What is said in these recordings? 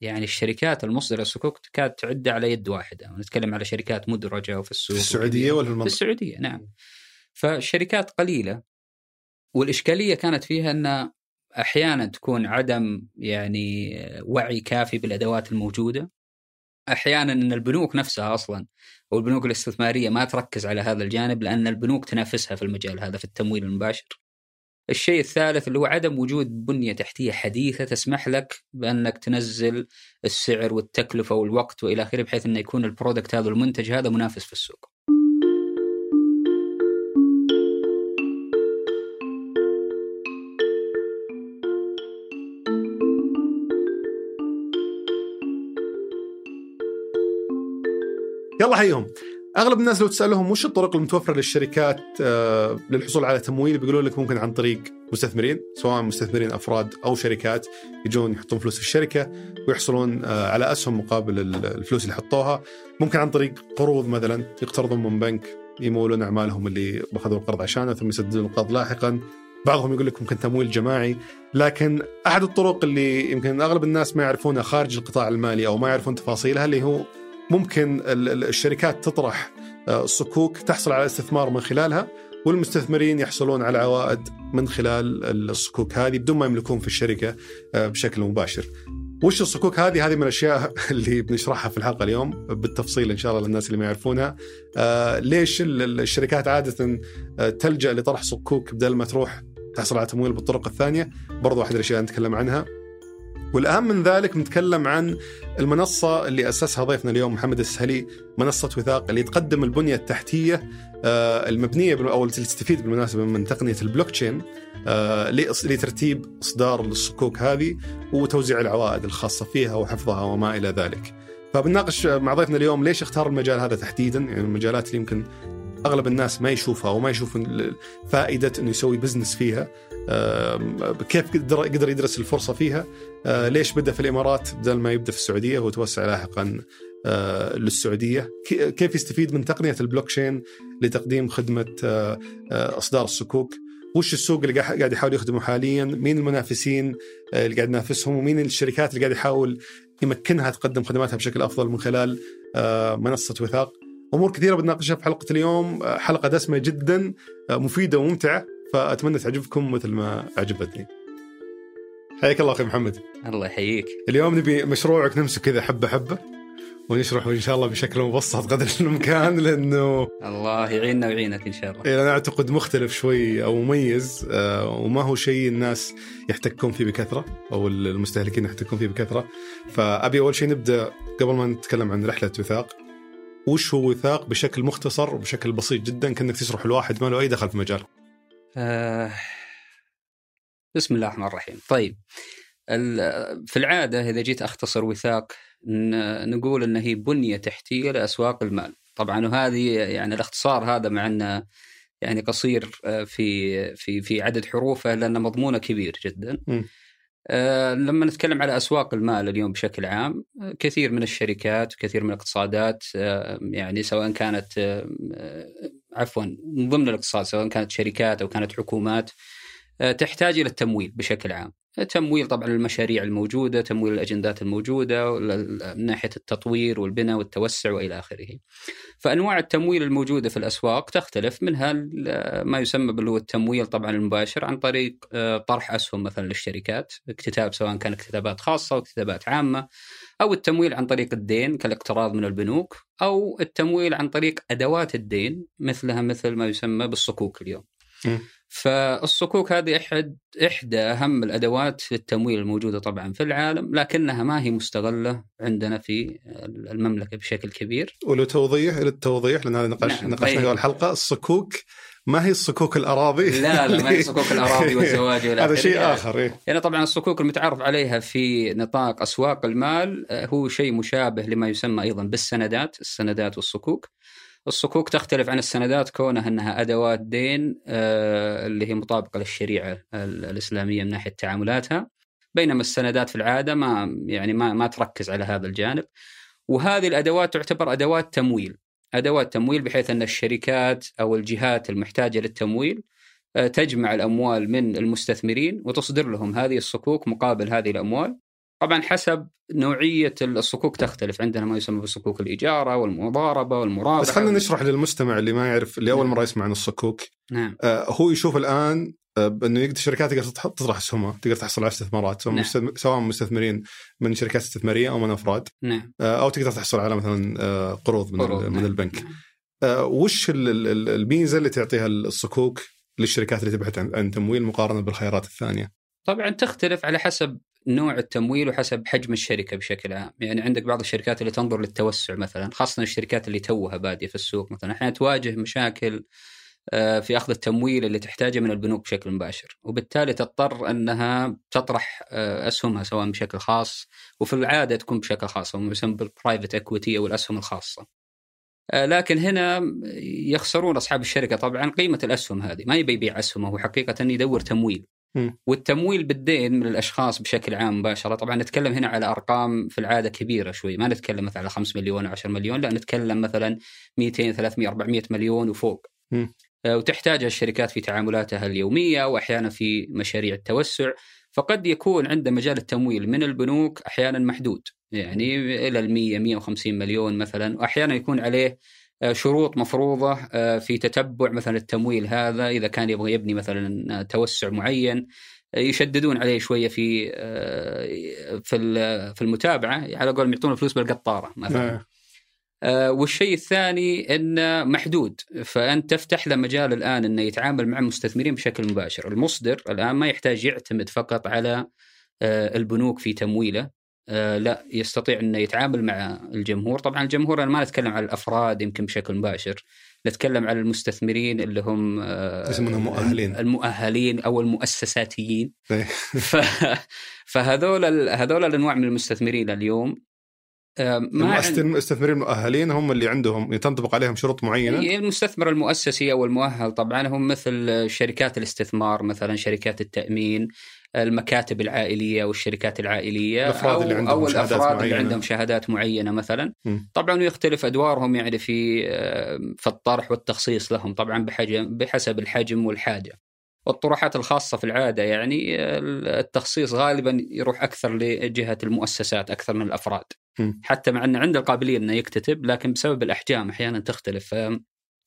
يعني الشركات المصدره الصكوك تكاد تعد على يد واحدة. نتكلم على شركات مدرجة وفي السوق في السعودية ولا في في المنطقة؟ السعودية نعم. فالشركات قليلة. والإشكالية كانت فيها أن أحيانا تكون عدم يعني وعي كافي بالأدوات الموجودة. أحيانا أن البنوك نفسها أصلا أو البنوك الاستثمارية ما تركز على هذا الجانب لأن البنوك تنافسها في المجال هذا في التمويل المباشر. الشيء الثالث اللي هو عدم وجود بنية تحتية حديثة تسمح لك بأنك تنزل السعر والتكلفة والوقت وإلى آخره بحيث انه يكون البرودكت هذا المنتج هذا منافس في السوق. يلا حيهم أغلب الناس لو تسألهم وش الطرق المتوفرة للشركات آه، للحصول على تمويل بيقولوا لك ممكن عن طريق مستثمرين سواء مستثمرين أفراد أو شركات يجون يحطون فلوس في الشركة ويحصلون آه، على أسهم مقابل ال- الفلوس اللي حطوها. ممكن عن طريق قروض مثلا يقترضون من بنك يمولون أعمالهم اللي اخذوا القرض عشانه ثم يسددون القرض لاحقا. بعضهم يقول لك ممكن تمويل جماعي. لكن أحد الطرق اللي يمكن أغلب الناس ما يعرفونها خارج القطاع المالي أو ما يعرفون تفاصيلها اللي هو ممكن ال- ال- الشركات تطرح آه، صكوك تحصل على استثمار من خلالها والمستثمرين يحصلون على عوائد من خلال الصكوك هذه بدون ما يملكون في الشركة آه، بشكل مباشر. وش الصكوك هذه؟ هذه من الأشياء اللي بنشرحها في الحلقة اليوم بالتفصيل إن شاء الله للناس اللي ما يعرفونها. آه، ليش ال- ال- الشركات عادة تلجأ لطرح صكوك بدل ما تروح تحصل على تمويل بالطرق الثانية؟ برضو واحد الأشياء نتكلم عنها. والأهم من ذلك نتكلم عن المنصة اللي أسسها ضيفنا اليوم محمد السهلي منصة وثاق اللي تقدم البنية التحتية آه، المبنية أو اللي تستفيد بالمناسبة من تقنية البلوك تشين آه، لترتيب إصدار الصكوك هذه وتوزيع العوائد الخاصة فيها وحفظها وما إلى ذلك. فبنناقش مع ضيفنا اليوم ليش اختار المجال هذا تحديدا يعني المجالات اللي يمكن أغلب الناس ما يشوفها وما يشوفون ال- فائدة إنه يسوي business فيها. كيف قدر قدر يدرس الفرصة فيها؟ آه، ليش بدأ في الإمارات بدل ما يبدأ في السعودية؟ وتوسع لاحقا آه، للسعودية. كي- كيف يستفيد من تقنية البلوك تشين لتقديم خدمة آه، أصدار الصكوك وش السوق اللي قاعد يحاول يخدمه حاليا؟ مين المنافسين اللي قاعد ينافسهم؟ ومين الشركات اللي قاعد يحاول يمكنها تقدم خدماتها بشكل أفضل من خلال منصة وثاق؟ أمور كثيرة بنناقشها في حلقة اليوم. آه، حلقة دسمة جدا آه، مفيدة وممتعة فأتمنى تعجبكم مثل ما عجبتني حياك الله أخي محمد. الله يحييك. اليوم نبي مشروعك نمسك كذا حبة حبة ونشرحه إن شاء الله بشكل مبسط قدر الإمكان لأنه الله يعيننا ويعينك إن شاء الله. إيه، أنا أعتقد مختلف شوي أو مميز آه، وما هو شيء الناس يحتكون فيه بكثرة أو المستهلكين يحتكون فيه بكثرة. فأبي أول شيء نبدأ قبل ما نتكلم عن رحلة وثاق وش هو وثاق بشكل مختصر وبشكل بسيط جدا كأنك تشرح الواحد ما له أي دخل في مجال آه، بسم الله الرحمن الرحيم. طيب ال- في العادة إذا جيت أختصر وثاق ن- نقول أن هي بنية تحتية لأسواق المال. طبعا وهذه يعني الاختصار هذا مع أنه يعني قصير آه، في في في عدد حروفه لأن مضمونه كبير جدا. م. آه، لما نتكلم على أسواق المال اليوم بشكل عام كثير من الشركات وكثير من الاقتصادات آه، يعني سواء كانت آه، عفوا من ضمن الاقتصاد سواء كانت شركات أو كانت حكومات تحتاج إلى التمويل بشكل عام. تمويل طبعا المشاريع الموجودة، تمويل الأجندات الموجودة من ناحية التطوير والبناء والتوسع وإلى آخره. فأنواع التمويل الموجودة في الأسواق تختلف منها ما يسمى باللي هو التمويل طبعا المباشر عن طريق آه، طرح أسهم مثلا للشركات، اكتتاب سواء كانت اكتتابات خاصة أو اكتتابات عامة أو التمويل عن طريق الدين كالاقتراض من البنوك أو التمويل عن طريق أدوات الدين مثلها مثل ما يسمى بالصكوك اليوم. فالصكوك هذه أحد إحدى أهم الأدوات للتمويل الموجودة طبعا في العالم لكنها ما هي مستغلة عندنا في المملكة بشكل كبير. ولو توضيح للتوضيح لأن هذا نقاش نعم، نقاشنا طيب. قبل الحلقة الصكوك ما هي الصكوك الأراضي لا لا ما هي صكوك الأراضي والزواج والى هذا. شيء آخر إيه. يعني طبعا الصكوك المتعارف عليها في نطاق أسواق المال هو شيء مشابه لما يسمى أيضا بالسندات، السندات والصكوك. الصكوك تختلف عن السندات كونها أنها أدوات دين آه، اللي هي مطابقة للشريعة ال- الإسلامية من ناحية تعاملاتها. بينما السندات في العادة ما يعني ما ما تركز على هذا الجانب. وهذه الأدوات تعتبر أدوات تمويل. أدوات تمويل بحيث أن الشركات أو الجهات المحتاجة للتمويل آه، تجمع الأموال من المستثمرين وتصدر لهم هذه الصكوك مقابل هذه الأموال. طبعا حسب نوعية الصكوك تختلف. عندنا ما يسمى بصكوك الإجارة والمضاربة والمرابحه بس خلينا نشرح للمستمع اللي ما يعرف اللي أول مرة يسمع عن الصكوك. نعم. آه هو يشوف الآن آه، إنه يقدر الشركات تقدر تطرح اسهمها تقدر تحصل على استثمارات سواء نعم. سواء مستثمرين من شركات استثمارية أو من أفراد. نعم. آه، أو تقدر تحصل على مثلا آه، قروض من, قروض، من نعم. البنك. نعم. آه، وش ال- ال- ال- الميزة اللي تعطيها الصكوك للشركات اللي تبحث عن تمويل مقارنة بالخيارات الثانية؟ طبعا تختلف على حسب نوع التمويل وحسب حجم الشركة بشكل عام، يعني عندك بعض الشركات اللي تنظر للتوسع مثلا، خاصة الشركات اللي توها بادية في السوق مثلا، أحيانا تواجه مشاكل آه، في أخذ التمويل اللي تحتاجه من البنوك بشكل مباشر، وبالتالي تضطر إنها تطرح آه، أسهمها سواء بشكل خاص وفي العادة تكون بشكل خاص أو يسمى بالبرايفت اكويتي أو الأسهم الخاصة. آه، لكن هنا يخسرون أصحاب الشركة طبعا قيمة الأسهم هذه، ما يبي يبيع أسهمه هو حقيقة يدور تمويل. والتمويل بالدين من الأشخاص بشكل عام مباشرة. طبعا نتكلم هنا على أرقام في العادة كبيرة شوي. ما نتكلم مثلا على 5 مليون أو 10 مليون لا نتكلم مثلا 200 300 400 مليون وفوق. آه، وتحتاجها الشركات في تعاملاتها اليومية واحيانا في مشاريع التوسع. فقد يكون عنده مجال التمويل من البنوك أحيانا محدود. يعني إلى ال 100 150 مليون مثلا واحيانا يكون عليه شروط مفروضة آه، في تتبع مثلا التمويل هذا إذا كان يبغى يبني مثلا توسع معين آه، يشددون عليه شوية في آه، في في المتابعة على قول يعطون الفلوس بالقطارة مثلا. آه، آه، والشيء الثاني إنه محدود فأنت تفتح له مجال الآن إنه يتعامل مع المستثمرين بشكل مباشر، المصدر الآن ما يحتاج يعتمد فقط على آه، البنوك في تمويله. آه، لا يستطيع إنه يتعامل مع الجمهور، طبعا الجمهور أنا ما نتكلم على الأفراد يمكن بشكل مباشر، نتكلم على المستثمرين اللي هم آه، يسمونهم مؤهلين. المؤهلين أو المؤسساتيين إيه. ف... فهذول ال- هذول الأنواع من المستثمرين اليوم آه، ما المستثمرين المؤهلين هم اللي عندهم تنطبق عليهم شروط معينة المستثمر المؤسسي أو المؤهل طبعا هم مثل شركات الاستثمار مثلا شركات التأمين المكاتب العائلية والشركات العائلية الأفراد أو اللي عندهم أو شهادات الأفراد اللي معينة. عندهم شهادات معينة مثلا مم. طبعا يختلف أدوارهم يعني في في الطرح والتخصيص لهم طبعا بحجم بحسب الحجم والحاجة والطروحات الخاصة في العادة يعني التخصيص غالبا يروح أكثر لجهة المؤسسات أكثر من الأفراد مم. حتى مع انه عنده القابلية إنه يكتتب لكن بسبب الأحجام أحيانا تختلف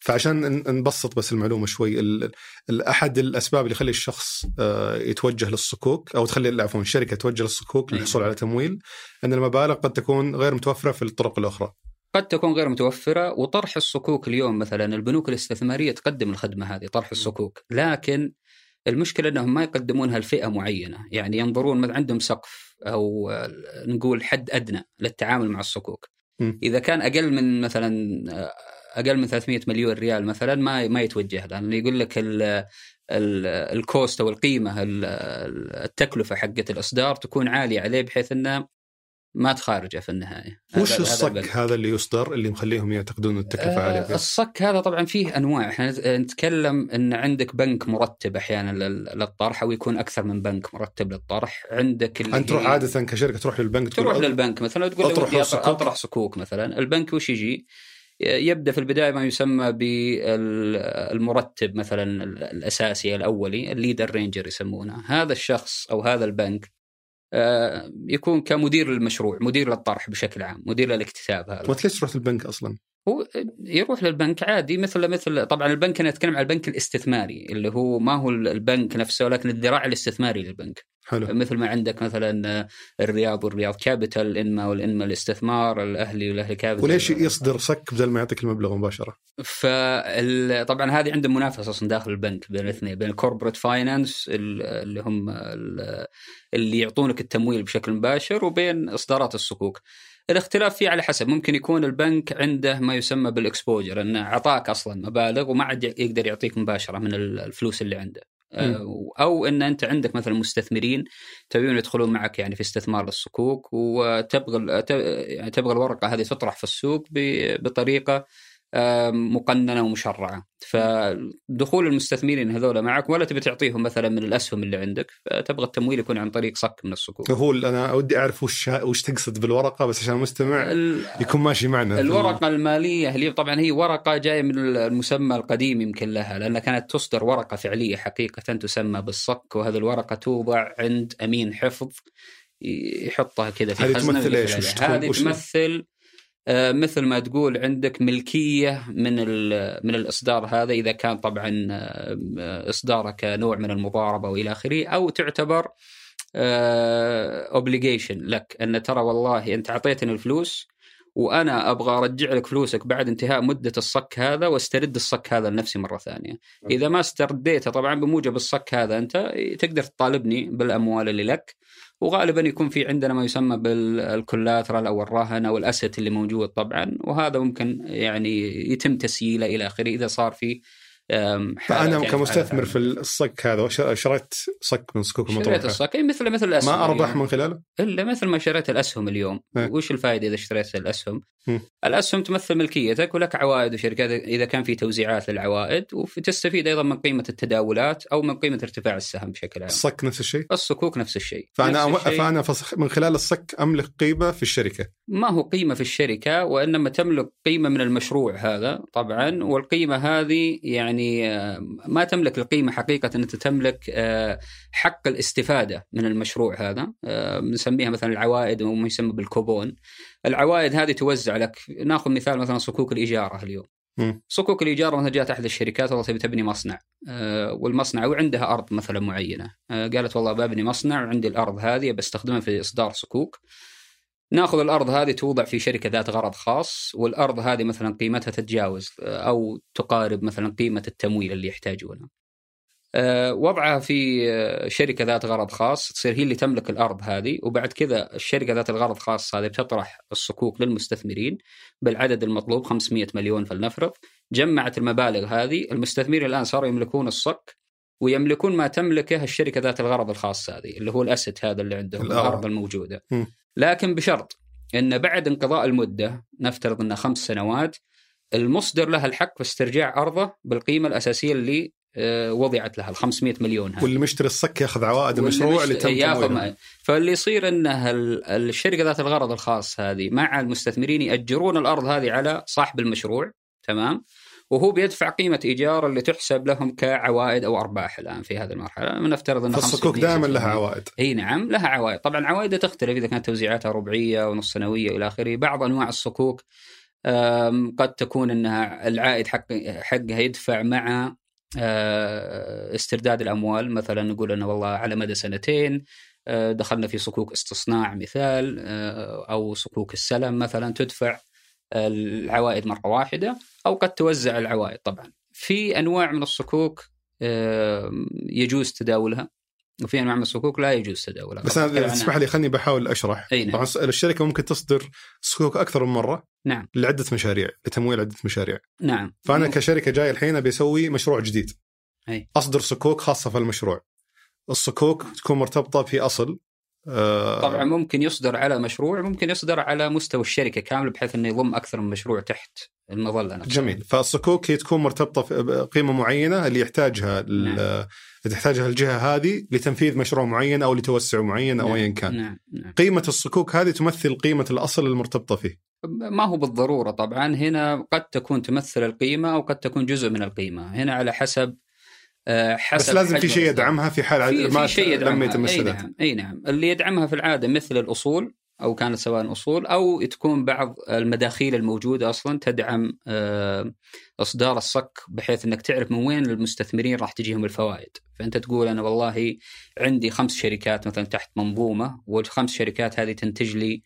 فعشان نبسط بس المعلومة شوي أحد الأسباب اللي يخلي الشخص آه، يتوجه للصكوك أو تخلي عفوا الشركة توجه للصكوك أيوة. للحصول على تمويل أن المبالغ قد تكون غير متوفرة في الطرق الأخرى. قد تكون غير متوفرة وطرح الصكوك اليوم مثلا البنوك الاستثمارية تقدم الخدمة هذه طرح الصكوك لكن المشكلة أنهم ما يقدمونها لفئة معينة يعني ينظرون عندهم سقف أو آه، نقول حد أدنى للتعامل مع الصكوك م. إذا كان أقل من مثلا أقل من 300 مليون ريال مثلا ما ما يتوجه لأنه يقول لك ال ال- الكوست أو القيمة ال- التكلفة حقت الإصدار تكون عالية عليه بحيث إنه ما تخارجه في النهاية وش هذا- هذا الصك البند. هذا اللي يصدر اللي مخليهم يعتقدون التكلفة عالية آه، فيه؟ الصك هذا طبعا فيه أنواع إحنا نت- نتكلم إن عندك بنك مرتب أحيانا لل- للطرح أو يكون أكثر من بنك مرتب للطرح عندك اللي أنت تروح عادة كشركة تروح للبنك تقول تروح للبنك مثلا وتقول له أطرح. أطرح صكوك مثلا البنك وش يجي يبدأ في البداية ما يسمى بالمرتب مثلا ال- الأساسي الأولي ال lead arranger يسمونه. هذا الشخص أو هذا البنك آه، يكون كمدير للمشروع مدير للطرح بشكل عام مدير للاكتتاب هذا. وانت ليش تروح للبنك أصلا؟ هو يروح للبنك عادي مثل مثل طبعا البنك أنا أتكلم عن البنك الاستثماري اللي هو ما هو البنك نفسه ولكن الذراع الاستثماري للبنك. حلو مثل ما عندك مثلا الرياض والرياض كابيتال الإنماء والإنماء للاستثمار الأهلي والأهلي كابيتال وليش يصدر صك بدل ما يعطيك المبلغ مباشرة؟ فطبعا هذه عندهم منافسة أصلا داخل البنك بين الاثنين بين ال corporate finance اللي هم ال- اللي يعطونك التمويل بشكل مباشر وبين إصدارات الصكوك. الاختلاف فيه على حسب ممكن يكون البنك عنده ما يسمى بال exposure إنه أعطاك أصلا مبالغ وما عاد يقدر يعطيك مباشرة من الفلوس اللي عنده. آه، أو إن أنت عندك مثلا مستثمرين تبون يدخلون معك يعني في استثمار للصكوك وتبغى يعني تبغى الورقة هذه تطرح في السوق بطريقة مقننة ومشرعة. فدخول المستثمرين هذول معك ولا تبي تعطيهم مثلا من الأسهم اللي عندك؟ فتبغى التمويل يكون عن طريق صك من الصكوك. هو أنا ودي أعرف وش وش تقصد بالورقة بس عشان المستمع ال- يكون ماشي معنا. في ال- الورقة المالية اللي طبعا هي ورقة جاية من المسمى القديم يمكن لها لأنها كانت تصدر ورقة فعلية حقيقة تسمى بالصك وهذه الورقة توضع عند أمين حفظ يحطها كذا في هذه تمثل. تكون- هذه تمثل مثل ما تقول عندك ملكية من من الإصدار هذا إذا كان طبعا آه، إصداره كنوع من المضاربة وإلى آخره أو تعتبر اوبليجيشن لك أن ترى والله أنت أعطيتني الفلوس وأنا أبغى أرجع لك فلوسك بعد انتهاء مدة الصك هذا واسترد الصك هذا لنفسي مرة ثانية. إذا ما استرديته طبعا بموجب الصك هذا أنت تقدر تطالبني بالأموال اللي لك وغالبا يكون في عندنا ما يسمى بالكولاترال أو الرهن أو الاسيت اللي موجود طبعا وهذا ممكن يعني يتم تسييله إلى آخره إذا صار في فأنا يعني كمستثمر في الصك هذا شريت صك من صكوك شريت المطروحه الصك أي مثل مثل الأسهم ما اربح اليوم. من خلاله؟ إلا مثل ما شريت الأسهم اليوم إيه. وش الفائده إذا اشتريت الأسهم. الأسهم تمثل ملكيتك ولك عوائد وشركات إذا كان في توزيعات للعوائد وتستفيد أيضا من قيمة التداولات أو من قيمة ارتفاع السهم بشكل عام. الصك نفس الشيء؟ الصكوك نفس الشيء. فأنا نفس الشيء. فأنا من خلال الصك أملك قيمة في الشركة. ما هو قيمة في الشركة وإنما تملك قيمة من المشروع هذا طبعا والقيمة هذه يعني آه، ما تملك القيمة حقيقة أنت تملك آه، حق الاستفادة من المشروع هذا آه، نسميها مثلا العوائد أو ما يسمى بالكوبون. العوائد هذه توزع لك. ناخذ مثال مثلا صكوك الإجارة اليوم. صكوك الإيجار مثلا جاءت أحد الشركات والله تبي تبني مصنع. آه، والمصنع وعندها أرض مثلا معينة. آه، قالت والله ببني مصنع وعندي الأرض هذه بستخدمها في إصدار صكوك. ناخذ الأرض هذه توضع في شركة ذات غرض خاص والأرض هذه مثلا قيمتها تتجاوز أو تقارب مثلا قيمة التمويل اللي يحتاجونه. أه، وضعها في أه، شركة ذات غرض خاص تصير هي اللي تملك الأرض هذه وبعد كذا الشركة ذات الغرض خاص هذه بتطرح الصكوك للمستثمرين بالعدد المطلوب 500 مليون فلنفرض جمعت المبالغ هذه المستثمرين الآن صاروا يملكون الصك ويملكون ما تملكه الشركة ذات الغرض الخاص هذه اللي هو الأسيت هذا اللي عندهم الأرض. الأرض الموجودة. م. لكن بشرط إن بعد انقضاء المدة نفترض انها خمس سنوات المصدر له الحق في استرجاع أرضه بالقيمة الأساسية اللي آه، وضعت لها ال 500 مليون هذه واللي مشتري الصك ياخذ عوائد المشروع اللي تم ياخذ فاللي يصير ال- الشركة ذات الغرض الخاص هذه مع المستثمرين يأجرون الأرض هذه على صاحب المشروع تمام؟ وهو بيدفع قيمة إيجار اللي تحسب لهم كعوائد أو أرباح الآن في هذه المرحلة. نفترض انه فالصكوك 5% دائما 6%. لها عوائد. إي نعم لها عوائد. طبعا عوائدها تختلف إذا كانت توزيعاتها ربعية ونص سنوية والى آخره. بعض أنواع الصكوك قد تكون إنها العائد حق حقها يدفع مع آه، استرداد الأموال. مثلا نقول إنه والله على مدى سنتين آه، دخلنا في صكوك استصناع مثال آه، أو صكوك السلم مثلا تدفع العوائد مرة واحدة أو قد توزع العوائد طبعا. في أنواع من الصكوك يجوز تداولها. وفي أنواع من الصكوك لا يجوز تداولها. بس أنا تسمح. لي خليني بحاول أشرح. نعم. طبعا الشركة ممكن تصدر صكوك أكثر من مرة نعم. لعدة مشاريع لتمويل عدة مشاريع. نعم. فأنا كشركة جاي الحين أبي أسوي مشروع جديد. أي. أصدر صكوك خاصة في المشروع. الصكوك تكون مرتبطة في أصل آه، طبعا ممكن يصدر على مشروع ممكن يصدر على مستوى الشركة كامله بحيث إنه يضم أكثر من مشروع تحت المظلة نفسها. جميل. فالصكوك هي تكون مرتبطة في بقيمه معينة اللي يحتاجها نعم. تحتاجها الجهة هذه لتنفيذ مشروع معين أو لتوسع معين أو نعم. ايا كان. نعم نعم. قيمة الصكوك هذه تمثل قيمة الأصل المرتبطة فيه. ما هو بالضرورة طبعا هنا قد تكون تمثل القيمة أو قد تكون جزء من القيمة. هنا على حسب آه، حسب بس لازم في شيء. يدعمها في حال في, ما في شيء لم يدعمها يتم أي نعم أي نعم. اللي يدعمها في العادة مثل الأصول أو كانت سواء اصول أو تكون بعض المداخيل الموجودة أصلا تدعم آه، إصدار الصك بحيث إنك تعرف من وين المستثمرين راح تجيهم الفوائد فأنت تقول أنا والله عندي خمس شركات مثلا تحت منظومة والخمس شركات هذه تنتج لي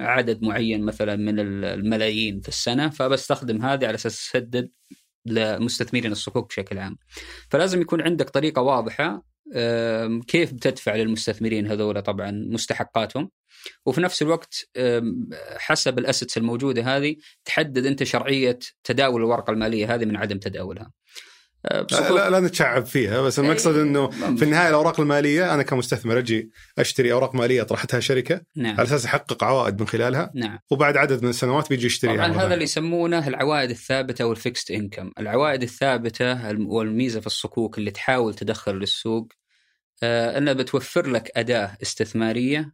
عدد معين مثلا من الملايين في السنة فبستخدم هذه على أساس أسدد لمستثمرين الصكوك بشكل عام. فلازم يكون عندك طريقة واضحة كيف بتدفع للمستثمرين هذول طبعا مستحقاتهم وفي نفس الوقت حسب الأسيتس الموجودة هذه تحدد أنت شرعية تداول الورقة المالية هذه من عدم تداولها. آه، لا, لا, نتشعب فيها بس المقصد إيه، انه ممكن. في النهاية الأوراق المالية أنا كمستثمر أجي أشتري أوراق مالية طرحتها شركة نعم على أساس أحقق عوائد من خلالها نعم وبعد عدد من السنوات بيجي يشتريها طبعا هذا. اللي يسمونه العوائد الثابتة وال fixed income، العوائد الثابتة الم- والميزة في الصكوك اللي تحاول تدخل للسوق انها بتوفر لك أداة استثمارية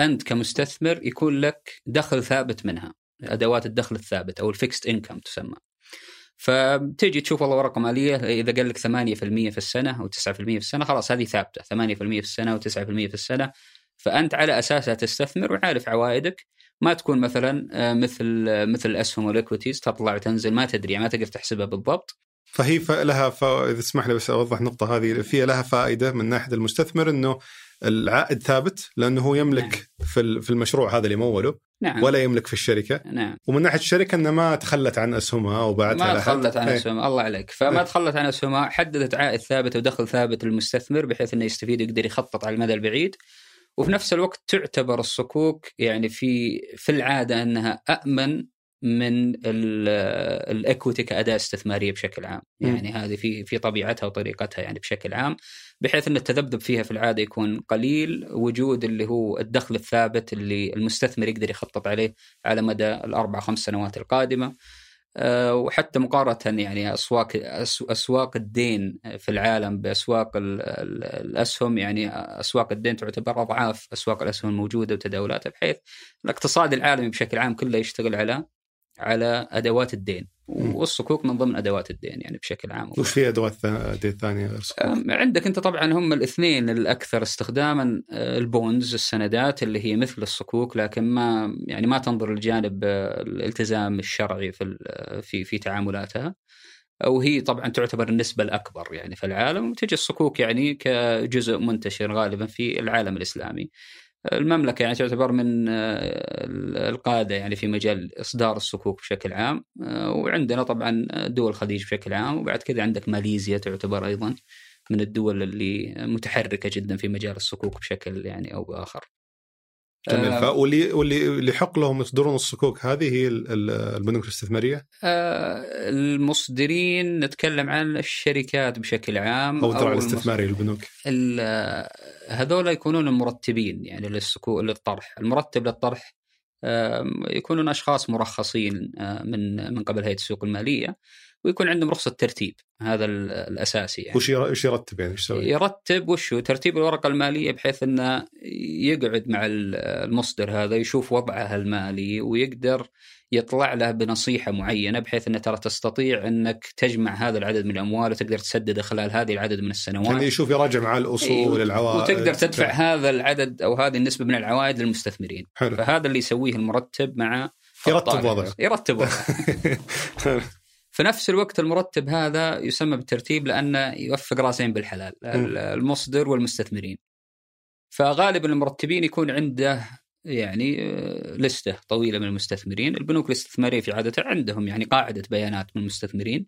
أنت كمستثمر يكون لك دخل ثابت منها، أدوات الدخل الثابت أو ال fixed income تسمى. فتجي تشوف والله ورقه ماليه إذا قال لك 8% في السنة أو 9% في السنة خلاص هذه ثابتة 8% في السنة و9% في السنة. فأنت على اساسها تستثمر وعارف عوائدك. ما تكون مثلا آه، مثل مثل الاسهم والاكويتيز تطلع وتنزل ما تدري ما تقدر تحسبها بالضبط. فهي. لها ف... إذا تسمح لي بس أوضح النقطه هذه فيها لها فائدة من ناحية المستثمر إنه العائد ثابت لأنه هو يملك نعم. في في المشروع هذا اللي موله نعم. ولا يملك في الشركة نعم. ومن ناحية الشركة انها ما تخلت عن أسهمها وباعتها ما تخلت عن إيه. أسهمها الله عليك فما إيه. تخلت عن أسهمها حددت عائد ثابت ودخل ثابت للمستثمر بحيث إنه يستفيد ويقدر يخطط على المدى البعيد وفي نفس الوقت تعتبر الصكوك يعني في في العادة إنها امن من الإكويتي كاداه استثمارية بشكل عام، يعني هذه في في طبيعتها وطريقتها يعني بشكل عام، بحيث إن التذبذب فيها في العادة يكون قليل، وجود اللي هو الدخل الثابت اللي المستثمر يقدر يخطط عليه على مدى الأربع خمس سنوات القادمة. آه، وحتى مقارنة يعني أسواق أسواق الدين في العالم بأسواق الأسهم يعني أسواق الدين تعتبر أضعاف أسواق الأسهم الموجودة وتداولاتها بحيث الاقتصاد العالمي بشكل عام كله يشتغل على على أدوات الدين. والصكوك من ضمن أدوات الدين يعني بشكل عام. وش في أدوات دين ثانية غير الصكوك؟ عندك أنت طبعا هم الاثنين الأكثر استخداما آه، البونز السندات اللي هي مثل الصكوك لكن ما يعني ما تنظر لجانب آه، الالتزام الشرعي في في في تعاملاتها. وهي طبعا تعتبر النسبة الأكبر يعني في العالم وتجي الصكوك يعني كجزء منتشر غالبا في العالم الإسلامي. المملكة يعني تعتبر من آه، القادة يعني في مجال إصدار الصكوك بشكل عام. آه، وعندنا طبعا دول الخليج بشكل عام. وبعد كذا عندك ماليزيا تعتبر أيضا من الدول اللي متحركة جدا في مجال الصكوك بشكل يعني أو بآخر. جميل. آه. واللي واللي يحق لهم يصدرون الصكوك هذه هي البنوك الاستثمارية؟ آه المصدرين نتكلم عن الشركات بشكل عام أو الذراع الاستثماري للبنوك. هذول يكونون المرتبين يعني للسكوك للطرح، المرتب للطرح آه يكونون أشخاص مرخصين آه من من قبل هيئة السوق المالية. ويكون عندهم رخصة ترتيب هذا الأساسي يعني وش وش يرتب يعني إيش يسوي؟ يرتب وش ترتيب الورقة المالية بحيث إنه يقعد مع المصدر هذا يشوف وضعه المالي ويقدر يطلع له بنصيحة معينة بحيث إنه ترى تستطيع إنك تجمع هذا العدد من الأموال وتقدر تسدده خلال هذه العدد من السنوات. يعني يشوف يراجع مع الأصول إيه العوائد وتقدر تدفع هذا العدد أو هذه النسبة من العوائد للمستثمرين. حلو. فهذا اللي يسويه المرتب مع يرتب وضعه يرتب وضعه في نفس الوقت المرتب هذا يسمى بالترتيب لأنه يوفق رأسين بالحلال المصدر والمستثمرين. فغالبا المرتبين يكون عنده يعني آه، لستة طويلة من المستثمرين، البنوك الاستثمارية في عادتها عندهم يعني قاعدة بيانات من المستثمرين.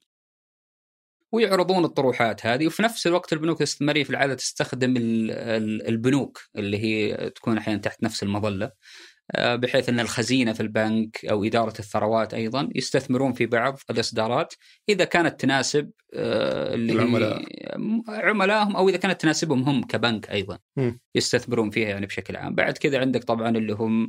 ويعرضون الطروحات هذه. وفي نفس الوقت البنوك الاستثمارية في العادة تستخدم البنوك اللي هي تكون أحيانا تحت نفس المظلة. بحيث أن الخزينة في البنك أو إدارة الثروات أيضا يستثمرون في بعض الإصدارات إذا كانت تناسب آه، اللي العملاء عملائهم أو إذا كانت تناسبهم هم كبنك أيضا م. يستثمرون فيها يعني بشكل عام بعد كذا عندك طبعا اللي هم آه،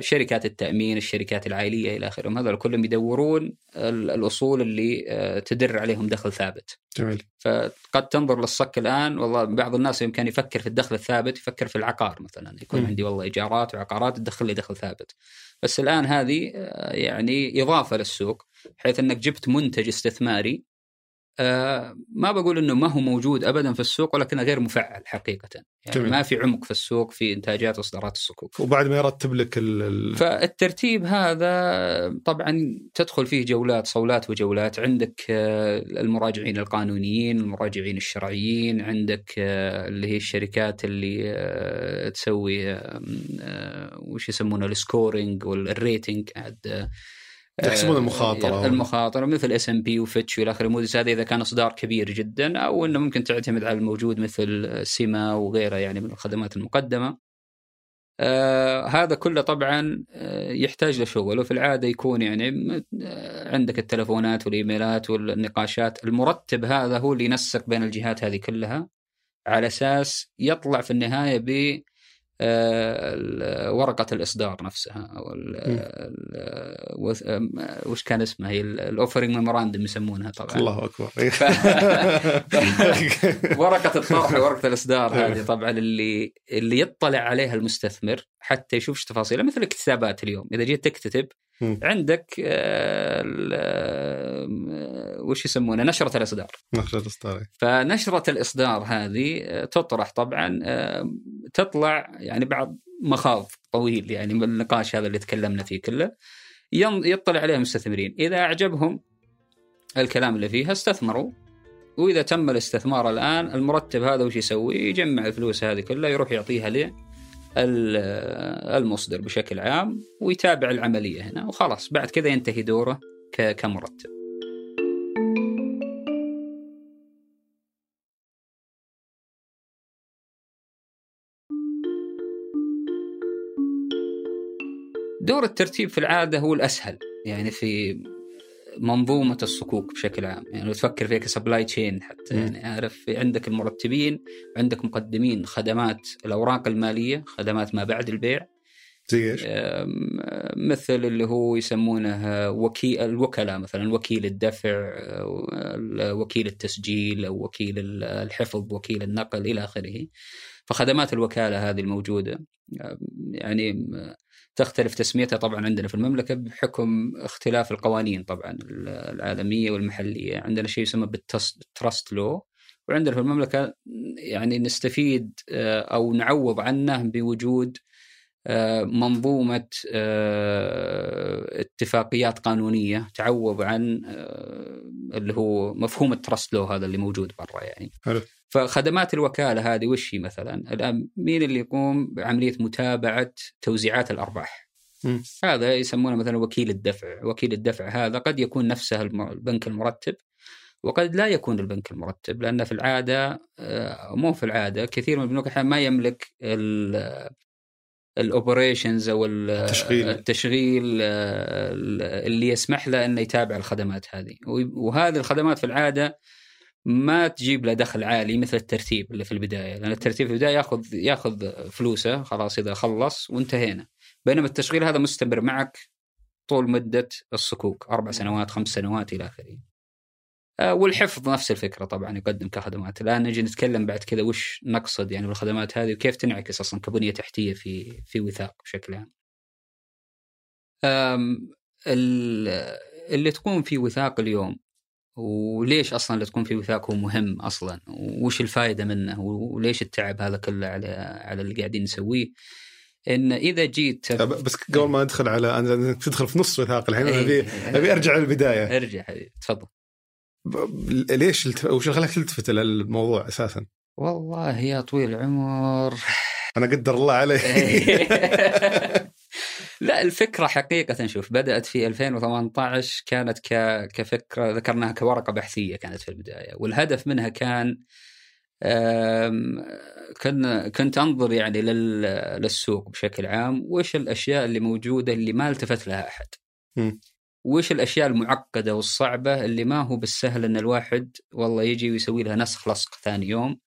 شركات التأمين، الشركات العائلية إلى اخره، هذول كلهم يدورون الأصول اللي آه، تدر عليهم دخل ثابت. جميل. فقد تنظر للصك الآن والله بعض الناس يمكن يفكر في الدخل الثابت يفكر في العقار مثلا، يكون م. عندي والله إيجارات وعقارات تدخل لي دخل ثابت. بس الآن هذه آه، يعني إضافة للسوق بحيث إنك جبت منتج استثماري آه ما بقول إنه ما هو موجود ابدا في السوق ولكنه غير مفعل حقيقة. يعني جميل. ما في عمق في السوق في انتاجات وإصدارات الصكوك وبعد ما يرتب لك ال... فالترتيب هذا طبعا تدخل فيه جولات صولات وجولات. عندك آه المراجعين القانونيين المراجعين الشرعيين عندك آه اللي هي الشركات اللي تسوي وش يسمونه ال scoring وال rating. عاد يحسبون المخاطرة. المخاطرة مثل S&P وفتش وإلى آخره. موديس هذا إذا كان اصدار كبير جدا أو إنه ممكن تعتمد على الموجود مثل سيما وغيرها يعني من الخدمات المقدمة. آه هذا كله طبعا آه يحتاج لشغل. وفي العادة يكون يعني آه عندك التلفونات والإيميلات والنقاشات. المرتب هذا هو اللي ينسق بين الجهات هذه كلها على أساس يطلع في النهاية ب آه، ورقة الإصدار نفسها أو وش كان اسمها هي ال offering memorandum يسمونها طبعا. الله أكبر. ف... ورقة الطرح ورقه الإصدار هذه طبعا اللي اللي يطلع عليها المستثمر حتى يشوف إيش تفاصيلها مثل الاكتتابات اليوم. إذا جيت تكتتب مم. عندك آه، آه، وش يسمونه؟ نشرة الإصدار. نشرة الإصدار فنشرة الإصدار هذه آه، تطرح طبعا تطلع يعني بعد مخاض طويل يعني من النقاش هذا اللي تكلمنا فيه كله يطلع عليه المستثمرين. إذا أعجبهم الكلام اللي فيها استثمروا. وإذا تم الاستثمار الآن المرتب هذا وش يسوي؟ يجمع الفلوس هذه كلها يروح يعطيها ل المصدر بشكل عام ويتابع العملية هنا وخلاص. بعد كذا ينتهي دوره كمرتب. دور الترتيب في العادة هو الأسهل. يعني في منظومة الصكوك بشكل عام يعني لو تفكر فيها كسبلاي تشين حتى. يعني عارف في عندك المرتبين عندك مقدمين خدمات الأوراق المالية خدمات ما بعد البيع زي إيش؟ مثل اللي هو يسمونه وكيل الوكلاء مثلا وكيل الدفع وكيل التسجيل أو وكيل الحفظ وكيل النقل إلى آخره فخدمات الوكالة هذه الموجودة يعني تختلف تسميتها طبعا عندنا في المملكة بحكم اختلاف القوانين طبعا العالمية والمحلية عندنا شيء يسمى بالتراست لو وعندنا في المملكة يعني نستفيد آه، أو نعوض عنه بوجود آه، منظومة آه، اتفاقيات قانونية تعوض عن اللي هو مفهوم التراست لو هذا اللي موجود برا يعني حلو. فخدمات الوكالة هذه وش هي مثلا؟ الآن مين اللي يقوم بعملية متابعة توزيعات الأرباح؟ مم. هذا يسمونه مثلا وكيل الدفع، وكيل الدفع هذا قد يكون نفسه البنك المرتب وقد لا يكون البنك المرتب لأن في العادة آه، مو في العادة كثير من البنوك ما يملك الأوبريشنز أو ال- التشغيل. التشغيل آه، اللي يسمح له إنه يتابع الخدمات هذه وهذه الخدمات في العادة ما تجيب له دخل عالي مثل الترتيب اللي في البداية لأن الترتيب في البداية ياخذ ياخذ فلوسه خلاص إذا خلص وانتهينا. بينما التشغيل هذا مستمر معك طول مدة الصكوك أربع سنوات خمس سنوات إلى آخره. آه، والحفظ نفس الفكرة طبعا يقدم كخدمات. الآن نجي نتكلم بعد كذا وش نقصد يعني بالخدمات هذه وكيف تنعكس أصلا كبنية تحتية في في وثاق بشكل عام. اللي تكون في وثاق اليوم وليش أصلا اللي تكون في وثاق هو مهم أصلا؟ وش الفائده منه؟ وليش التعب هذا كله على على اللي قاعدين نسويه؟ إن إذا جيت بس قبل ما ندخل على أنا تدخل في نص وثاق الحين أنا أبي. أبي أرجع للبداية. أرجع حبيبي تفضل. ليش الت... وش اللي خلاك تلتفت للموضوع أساسا؟ والله يا طويل العمر. أنا قدر الله علي. لا الفكرة حقيقة شوف بدأت في 2018 كانت ك... كفكرة ذكرناها كورقة بحثية كانت في البداية والهدف منها كان كن كنت أنظر يعني لل... للسوق بشكل عام وش الأشياء اللي موجودة اللي ما التفت لها أحد. وش الأشياء المعقدة والصعبة اللي ما هو بالسهل إن الواحد والله يجي ويسوي لها نسخ لصق ثاني يوم.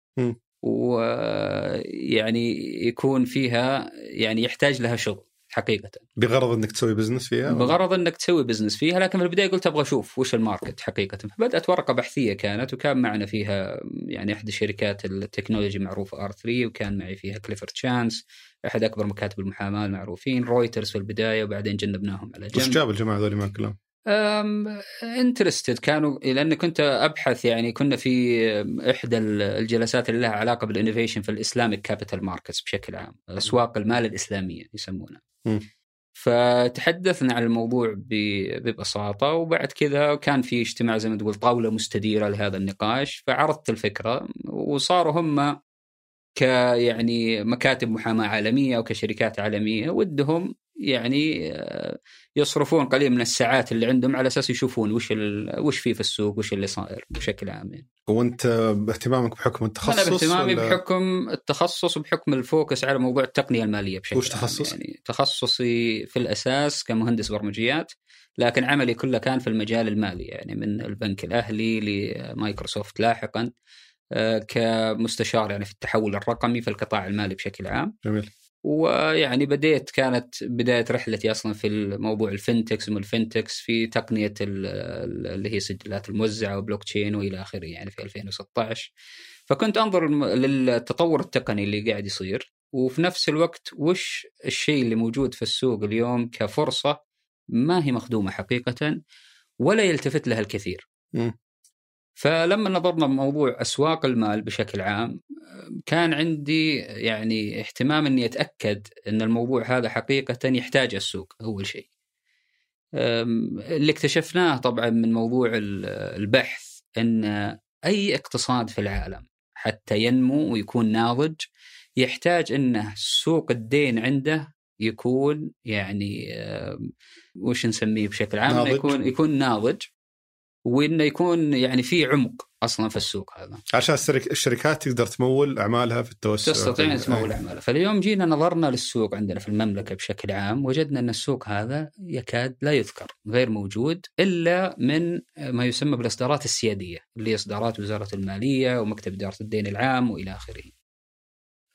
ويعني يكون فيها يعني يحتاج لها شغل حقيقة بغرض إنك تسوي business فيها؟ بغرض إنك تسوي business فيها لكن في البداية قلت أبغى أشوف وش ال market حقيقة فبدات ورقة بحثية كانت وكان معنا فيها يعني احد شركات ال technology معروفه R3 وكان معي فيها Clifford Chance إحد أكبر مكاتب المحاماة المعروفين رويترز في البداية وبعدين جنبناهم على وش جنب جاب الجماعة هذول معك كلهم؟ interested كانوا لأن كنت أبحث يعني كنا في إحدى الجلسات اللي لها علاقة بال innovation في ال Islamic capital markets بشكل عام أسواق المال الإسلامية يسمونها فتحدثنا عن الموضوع ب- ببساطة وبعد كذا كان في اجتماع زي ما تقول طاولة مستديرة لهذا النقاش فعرضت الفكرة وصاروا هم ك يعني مكاتب محاماة عالمية أو كشركات عالمية ودهم يعني آه، يصرفون قليل من الساعات اللي عندهم على أساس يشوفون وش ال... وش في في السوق وش اللي صاير بشكل عام يعني. وانت باهتمامك بحكم التخصص أنا باهتمامي ولا- بحكم التخصص وبحكم ال focus على موضوع التقنية المالية بشكل وش تخصص؟ يعني تخصصي في الأساس كمهندس برمجيات لكن عملي كله كان في المجال المالي يعني من البنك الأهلي لمايكروسوفت لاحقا آه، كمستشار يعني في التحول الرقمي في القطاع المالي بشكل عام جميل ويعني بديت كانت بداية رحلتي أصلا في الموضوع ال fintechs ومن ال fintechs في تقنية ال- ال- اللي هي سجلات الموزعة وبلوك تشين وإلى آخره يعني في 2016 فكنت أنظر للتطور التقني اللي قاعد يصير. وفي نفس الوقت وش الشيء اللي موجود في السوق اليوم كفرصة؟ ما هي مخدومة حقيقه ولا يلتفت لها الكثير. فلما نظرنا بموضوع أسواق المال بشكل عام كان عندي يعني اهتمام إني أتأكد إن الموضوع هذا حقيقة يحتاج السوق أول شيء. اللي اكتشفناه طبعا من موضوع ال- البحث إن أي اقتصاد في العالم حتى ينمو ويكون ناضج يحتاج إنه سوق الدين عنده يكون يعني وش نسميه بشكل عام؟ ناضج. يكون يكون ناضج وإنه يكون يعني في عمق أصلا في السوق هذا. عشان الشركات تقدر تمول أعمالها في التوسع تستطيع أن. تمول أعمالها، فاليوم جينا نظرنا للسوق عندنا في المملكة بشكل عام وجدنا أن السوق هذا يكاد لا يذكر، غير موجود إلا من ما يسمى بالإصدارات السيادية اللي هي إصدارات وزارة المالية ومكتب إدارة الدين العام وإلى آخره.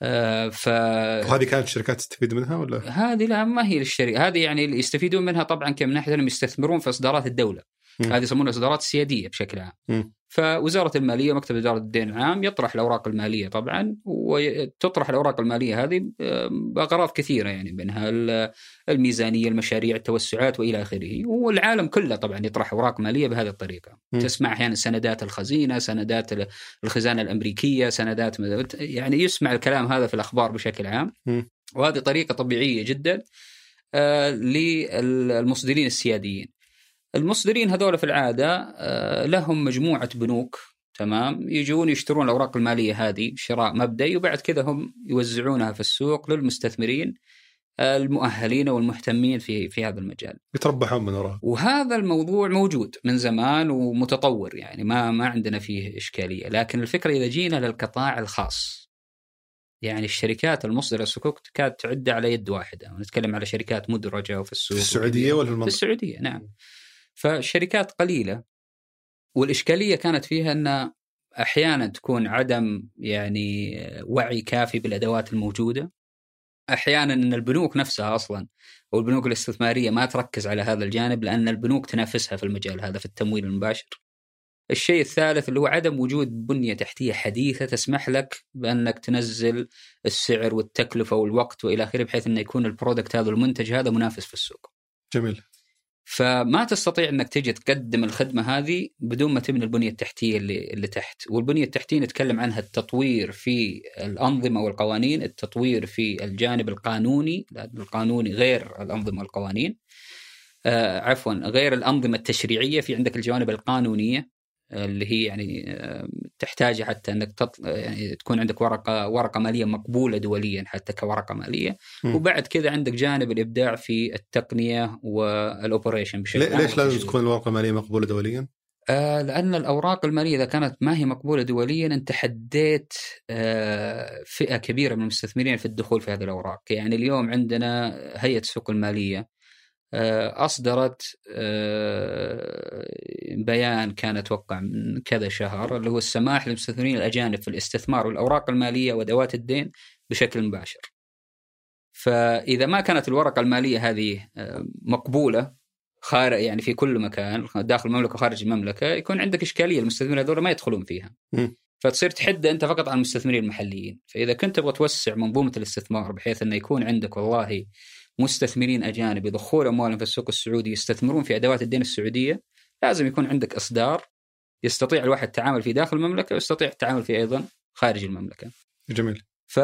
آه، ف وهذه كانت الشركات تستفيد منها ولا؟ هذه لا ما هي للشركة، هذه يعني يستفيدون منها طبعا كم من ناحيه انهم يستثمرون في إصدارات الدولة. هذه يسمونها اصدارات سيادية بشكل عام. مم. فوزارة المالية ومكتب إدارة الدين العام يطرح الأوراق المالية طبعا وتطرح الأوراق المالية هذه بأغراض كثيرة يعني منها ال- الميزانية، المشاريع، التوسعات وإلى آخره، والعالم كله طبعا يطرح أوراق مالية بهذه الطريقة. مم. تسمع أحيانا سندات الخزينة، سندات ال- الخزانة الأمريكية، سندات يعني يسمع الكلام هذا في الأخبار بشكل عام. مم. وهذه طريقة طبيعية جدا آه، للمصدرين السياديين. المصدرين هذول في العادة آه، لهم مجموعة بنوك تمام يجون يشترون الأوراق المالية هذه شراء مبدئي وبعد كذا هم يوزعونها في السوق للمستثمرين آه، المؤهلين والمهتمين في في هذا المجال. يتربحون من وراها وهذا الموضوع موجود من زمان ومتطور يعني ما ما عندنا فيه إشكالية، لكن الفكرة إذا جينا للقطاع الخاص يعني الشركات المصدره الصكوك تكاد تعد على يد واحدة، نتكلم على شركات مدرجة وفي السوق في السعودية ولا في في المنطقة؟ السعودية نعم. فالشركات قليلة والإشكالية كانت فيها إن أحيانا تكون عدم يعني وعي كافي بالأدوات الموجودة. أحيانا إن البنوك نفسها أصلا أو البنوك الاستثمارية ما تركز على هذا الجانب لأن البنوك تنافسها في المجال هذا في التمويل المباشر. الشيء الثالث اللي هو عدم وجود بنية تحتية حديثة تسمح لك بأنك تنزل السعر والتكلفة والوقت وإلى آخره بحيث انه يكون البرودكت هذا المنتج هذا منافس في السوق. جميل فما تستطيع انك تجي تقدم الخدمة هذه بدون ما تبني البنية التحتية اللي اللي تحت، والبنية التحتية نتكلم عنها التطوير في الأنظمة والقوانين، التطوير في الجانب القانوني، القانوني غير الأنظمة والقوانين. آه عفوا غير الأنظمة التشريعية في عندك الجوانب القانونية اللي هي يعني تحتاج حتى إنك تط... يعني تكون عندك ورقة ورقة مالية مقبولة دوليا حتى كورقة مالية مم. وبعد كذا عندك جانب الإبداع في التقنية والأوبريشن بشكل عام ليش لازم. تكون الورقه الماليه مقبولة دوليا؟ آه لأن الأوراق المالية إذا كانت ما هي مقبولة دوليا أنت حديت آه فئة كبيرة من المستثمرين في الدخول في هذه الأوراق، يعني اليوم عندنا هيئة السوق المالية أصدرت آه بيان كان أتوقع من كذا شهر اللي هو السماح للمستثمرين الأجانب في الاستثمار والأوراق المالية وأدوات الدين بشكل مباشر. فإذا ما كانت الورقة المالية هذه آه، مقبولة خارج يعني في كل مكان داخل المملكة وخارج المملكة يكون عندك إشكالية المستثمرين هذول ما يدخلون فيها. فتصير تحد أنت فقط على المستثمرين المحليين، فإذا كنت تبغى توسع منظومة الاستثمار بحيث انه يكون عندك والله مستثمرين أجانب يضخون أموالهم في السوق السعودي يستثمرون في أدوات الدين السعودية، لازم يكون عندك إصدار يستطيع الواحد التعامل فيه داخل المملكة ويستطيع التعامل فيه أيضا خارج المملكة. جميل ف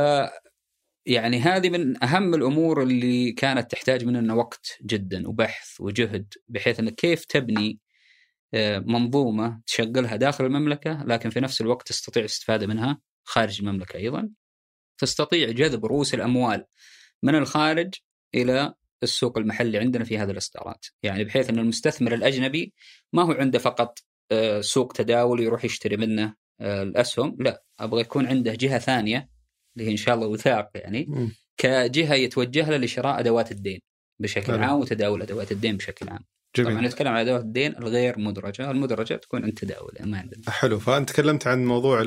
يعني هذه من أهم الأمور اللي كانت تحتاج مننا وقت جدا وبحث وجهد بحيث إنك كيف تبني آه، منظومة تشغلها داخل المملكة لكن في نفس الوقت تستطيع الاستفادة منها خارج المملكة أيضا. تستطيع جذب رؤوس الأموال من الخارج إلى السوق المحلي عندنا في هذه الإصدارات، يعني بحيث أن المستثمر الأجنبي ما هو عنده فقط آه، سوق تداول يروح يشتري منه آه، الأسهم، لا أبغى يكون عنده جهة ثانية اللي هي إن شاء الله وثاق يعني. كجهة يتوجه لها لشراء أدوات الدين بشكل. عام وتداول أدوات الدين بشكل عام. طبعا جميل نتكلم عن أدوات الدين الغير مدرجة، المدرجة تكون عند تداول ما عندنا. حلو فأنت تكلمت عن موضوع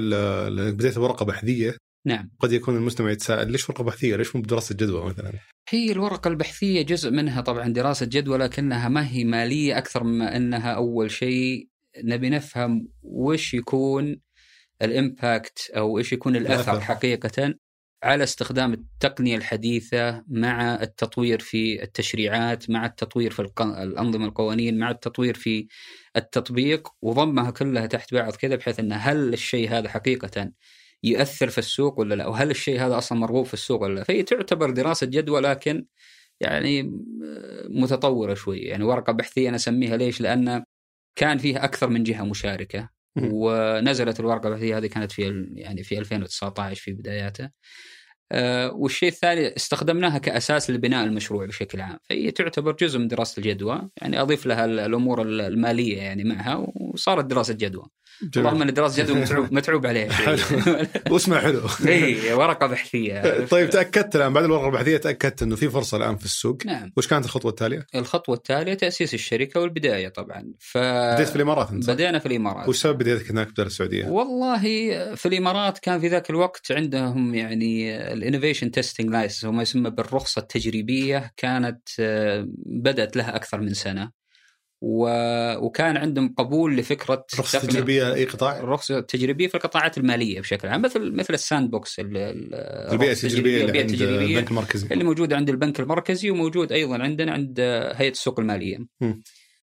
بديت بورقة بحثية نعم. قد يكون المستمع يتساءل ليش ورقة بحثية؟ ليش مو بدراسة جدوى مثلا؟ هي الورقة البحثية جزء منها طبعا دراسة جدوى لكنها ما هي مالية أكثر مما أنها أول شيء نبي نفهم وش يكون الإمباكت أو إيش يكون الأثر الأثر. حقيقة على استخدام التقنية الحديثة مع التطوير في التشريعات مع التطوير في الأنظمة القوانين مع التطوير في التطبيق وضمها كلها تحت بعض كذا بحيث إن هل الشيء هذا حقيقة يؤثر في السوق ولا لا؟ وهل الشيء هذا أصلا مرغوب في السوق ولا لا؟ فهي تعتبر دراسة جدوى لكن يعني متطورة شوي يعني ورقة بحثية أنا أسميها ليش؟ لأن كان فيها أكثر من جهة مشاركة. مم. ونزلت الورقة البحثية هذه كانت في يعني في 2019 في بداياته. آه، والشيء الثاني استخدمناها كأساس لبناء المشروع بشكل عام. فهي تعتبر جزء من دراسة الجدوى. يعني أضيف لها ال- الأمور ال- المالية يعني معها. وصارت دراسة جدوى. رغم إن دراسة جدوى متعوب, متعوب عليها شوي. واسمه حلو. اي ورقة بحثية. طيب تأكدت الآن بعد الورقة البحثية تأكدت إنه في فرصة الآن في السوق. نعم. وش كانت الخطوة التالية؟ الخطوة التالية تأسيس الشركة والبداية طبعا. ف بديت في الإمارات أنت؟ بدينا في الإمارات. وش سبب بدايتك هناك بدل السعودية؟ والله في الإمارات كان في ذاك الوقت عندهم يعني ال innovation testing license وما يسمى بالرخصة التجريبية كانت آه، بدأت لها أكثر من سنة. و- وكان عندهم قبول لفكرة رخصة تجريبية أي قطاع؟ الرخصه التجريبيه في القطاعات المالية بشكل عام مثل مثل ال sandbox ال- ال- البيئة التجريبية اللي عند البنك المركزي اللي موجودة عند البنك المركزي وموجود أيضا عندنا عند هيئة السوق المالية. مم.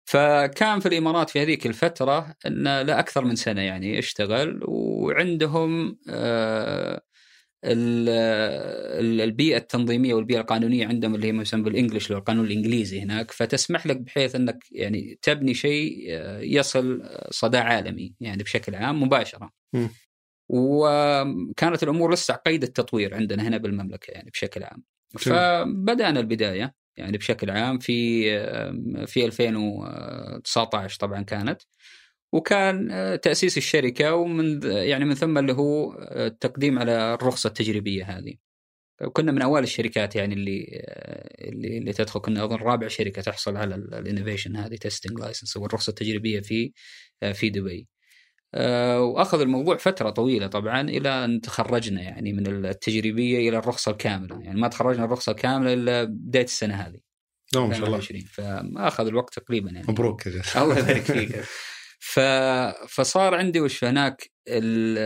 فكان في الإمارات في هذيك الفترة انه لا أكثر من سنة يعني اشتغل وعندهم آه، البيئة التنظيمية والبيئة القانونية عندهم اللي هي ما يسمى بال English law اللي هو القانون الإنجليزي هناك فتسمح لك بحيث إنك يعني تبني شيء آه، يصل صدى عالمي يعني بشكل عام مباشرة. مم. وكانت الأمور لسه قيد التطوير عندنا هنا بالمملكة يعني بشكل عام. فبدأنا البداية يعني بشكل عام في في 2019 طبعا كانت وكان تأسيس الشركة ومن يعني من ثم اللي هو التقديم على الرخصة التجريبية هذه. وكنا من اوائل الشركات يعني اللي اللي, اللي تدخل. كنا أظن رابع شركة تحصل على ال innovation هذه testing license والرخصه التجريبية في في دبي. آه، وأخذ الموضوع فترة طويلة طبعا إلى أن تخرجنا يعني من التجريبية إلى الرخصة الكاملة، يعني ما تخرجنا الرخصة الكاملة إلا بداية السنة هذه. ما شاء الله. 2020 فما أخذ الوقت تقريبا يعني. مبروك الله يبارك فيك. ف... فصار عندي وش هناك ال...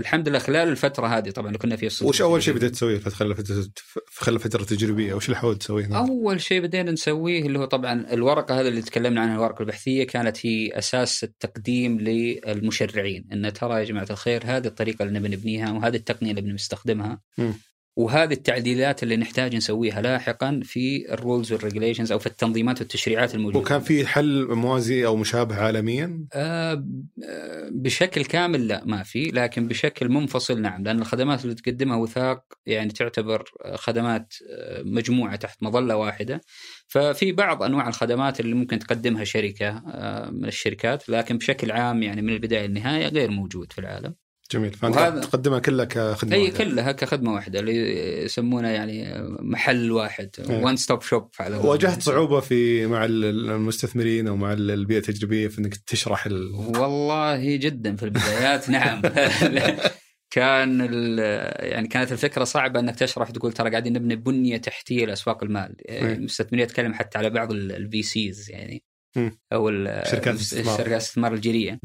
الحمد لله خلال الفترة هذه طبعا اللي كنا فيها وش أول شيء بديت تسويه في خلال فتره في خلال فتره تجريبيه وش اللي حاولت تسويه؟ أول شيء بدينا نسويه اللي هو طبعا الورقة هذه اللي تكلمنا عنها الورقة البحثية كانت هي أساس التقديم للمشرعين إن ترى يا جماعة الخير هذه الطريقة اللي نبي نبنيها وهذه التقنية اللي بنستخدمها. وهذه التعديلات اللي نحتاج نسويها لاحقا في ال rules وال regulations أو في التنظيمات والتشريعات الموجودة. وكان في حل موازي أو مشابه عالميا؟ آه، آه، بشكل كامل لا ما في لكن بشكل منفصل نعم لأن الخدمات اللي تقدمها وثاق يعني تعتبر آه، خدمات آه، مجموعة تحت مظلة واحدة. ففي بعض أنواع الخدمات اللي ممكن تقدمها شركة من الشركات لكن بشكل عام يعني من البداية للنهاية غير موجود في العالم. جميل فأنت وهذا- تقدمها كلها كخدمة واحدة. كلها كخدمة واحدة اللي يسمونها يعني محل واحد. one stop shop على. واجهت صعوبة في مع المستثمرين أو مع البيئة التجريبية في إنك تشرح ال... والله جدا في البدايات نعم كان يعني كانت الفكرة صعبة إنك تشرح تقول ترى قاعدين نبني بنية تحتية لأسواق المال. المستثمرين يتكلم حتى على بعض ال VCs يعني. أو شركات الاستثمار. الجيريه.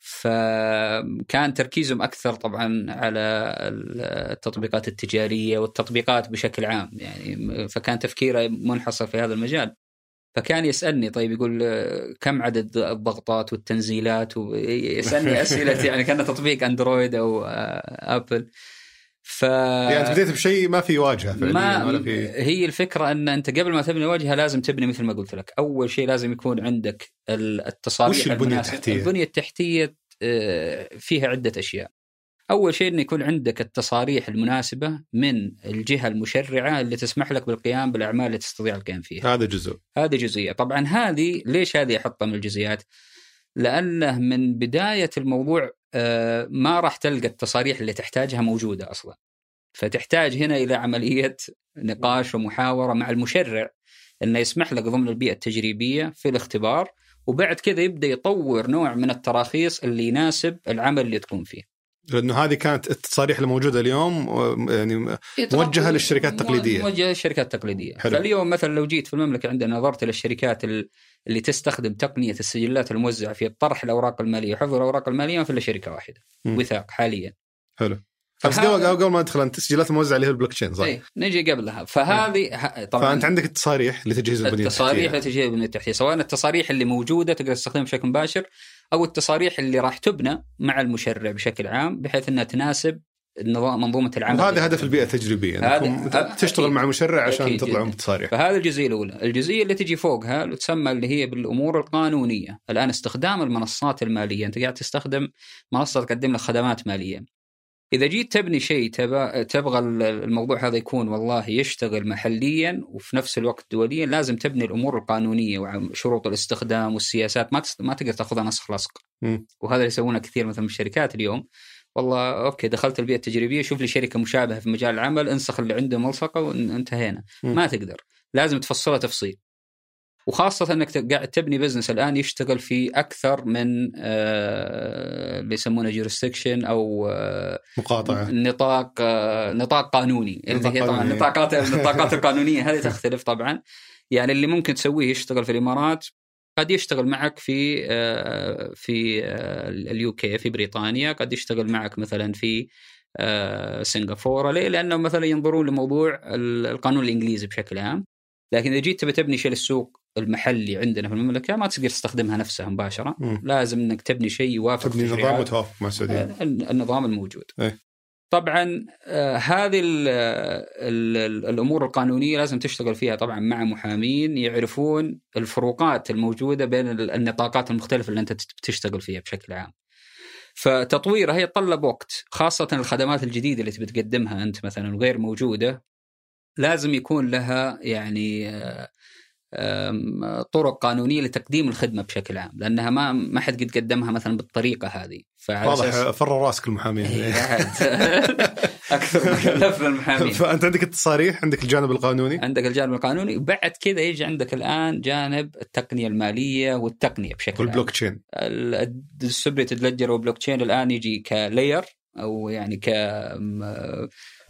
فكان تركيزهم أكثر طبعا على التطبيقات التجارية والتطبيقات بشكل عام يعني فكان تفكيره منحصر في هذا المجال. فكان يسألني طيب يقول كم عدد الضغطات والتنزيلات؟ ويسالني أسئلة يعني كان تطبيق أندرويد أو آه، آبل. ف يعني أنت بديت بشيء ما في واجهة فعليا ما ولا في هي الفكرة أن أنت قبل ما تبني واجهة لازم تبني مثل ما قلت لك، أول شيء لازم يكون عندك ال- التصاريح وش البنية المناسبة. التحتية؟ البنية التحتية آه، فيها عدة أشياء. أول شيء إنه يكون عندك التصاريح المناسبة من الجهة المشرعة اللي تسمح لك بالقيام بالأعمال اللي تستطيع القيام فيها. هذا جزء هذه جزئية، طبعا هذه ليش هذه أحطها من الجزئيات؟ لأنه من بداية الموضوع ما راح تلقى التصاريح اللي تحتاجها موجودة أصلا. فتحتاج هنا إلى عملية نقاش ومحاورة مع المشرع إنه يسمح لك ضمن البيئة التجريبية في الاختبار وبعد كذا يبدأ يطور نوع من التراخيص اللي يناسب العمل اللي تكون فيه. لأنه هذه كانت التصاريح الموجودة اليوم يعني موجهة للشركات التقليدية. موجهة للشركات التقليدية حلو. فاليوم مثلا لو جيت في المملكة عندنا نظرت ال- اللي تستخدم تقنية السجلات الموزعة في طرح الأوراق المالية وحفظ الأوراق المالية ما في إلا شركة واحدة مم. وثاق حاليا. حلو. بس قبل ما ندخل أنت التسجيلات الموزعة اللي هي البلوك تشين صح؟ اي نجي قبلها. فهذه ه- طبعا فأنت عندك التصاريح لتجهيز البنية التصاريح التحتيه لتجهيز البنية التحتية. سواء التصاريح اللي موجودة تقدر تستخدمها بشكل مباشر أو التصاريح اللي راح تبنى مع المشرع بشكل عام بحيث إنها تناسب منظومة العمل وهذا هدف البيئة التجريبية هذا- هذا- تشتغل. مع مشرع عشان تطلعون. بتصاريح فهذه الجزئية الأولى، الجزئية اللي تجي فوقها اللي تسمى اللي هي بالأمور القانونية، الآن استخدام المنصات المالية، أنت قاعد تستخدم منصة تقدم لك خدمات مالية. إذا جيت تبني شيء تبغى الموضوع هذا يكون والله يشتغل محليا وفي نفس الوقت دوليا لازم تبني الأمور القانونية وشروط الاستخدام والسياسات ما. ما تقدر تاخذها نسخ لصق. وهذا اللي يسوونه كثير مثلا من الشركات اليوم والله okay دخلت البيئة التجريبية شوف لي شركة مشابهة في مجال العمل انسخ اللي عنده والصقه وانتهينا. ما تقدر. لازم تفصلها تفصيل. وخاصة إنك قاعد تبني business الآن يشتغل في أكثر من آه، اللي يسمونه jurisdiction أو آه، مقاطعة. نطاق آه، نطاق قانوني. اللي هي طبعا. النطاقات النطاقات القانونية هذه تختلف طبعا. يعني اللي ممكن تسويه يشتغل في الإمارات قد يشتغل معك في آه، في اليو كي في بريطانيا قد يشتغل معك مثلا في آه، سنغافورة ليه؟ لأنه مثلا ينظرون لموضوع ال- القانون الإنجليزي بشكل عام لكن إذا جيت تبي تبني شيء للسوق المحلي عندنا في المملكة ما تقدر تستخدمها نفسها مباشرة مم. لازم إنك تبني شيء يوافق تبني نظام متوافق مع السعودية آه، النظام الموجود إيه. طبعا آه، هذه ال الأمور القانونية لازم تشتغل فيها طبعا مع محامين يعرفون الفروقات الموجودة بين ال- النطاقات المختلفة اللي أنت تشتغل فيها بشكل عام. فتطويرها يتطلب وقت خاصة الخدمات الجديدة اللي تبي تقدمها أنت مثلا وغير موجودة لازم يكون لها يعني آه، طرق قانونية لتقديم الخدمة بشكل عام لأنها ما ما حد قد قدمها مثلا بالطريقة هذه. فعلى واضح فر راسك المحامين. إيه، بعد. أكثر مكلف للمحامين فانت عندك التصاريح عندك الجانب القانوني؟ عندك الجانب القانوني وبعد كذا يجي عندك الآن جانب التقنية المالية والتقنية بشكل عام. وال blockchain ال distributed ledger وال blockchain الآن يجي ك layer أو يعني ك م-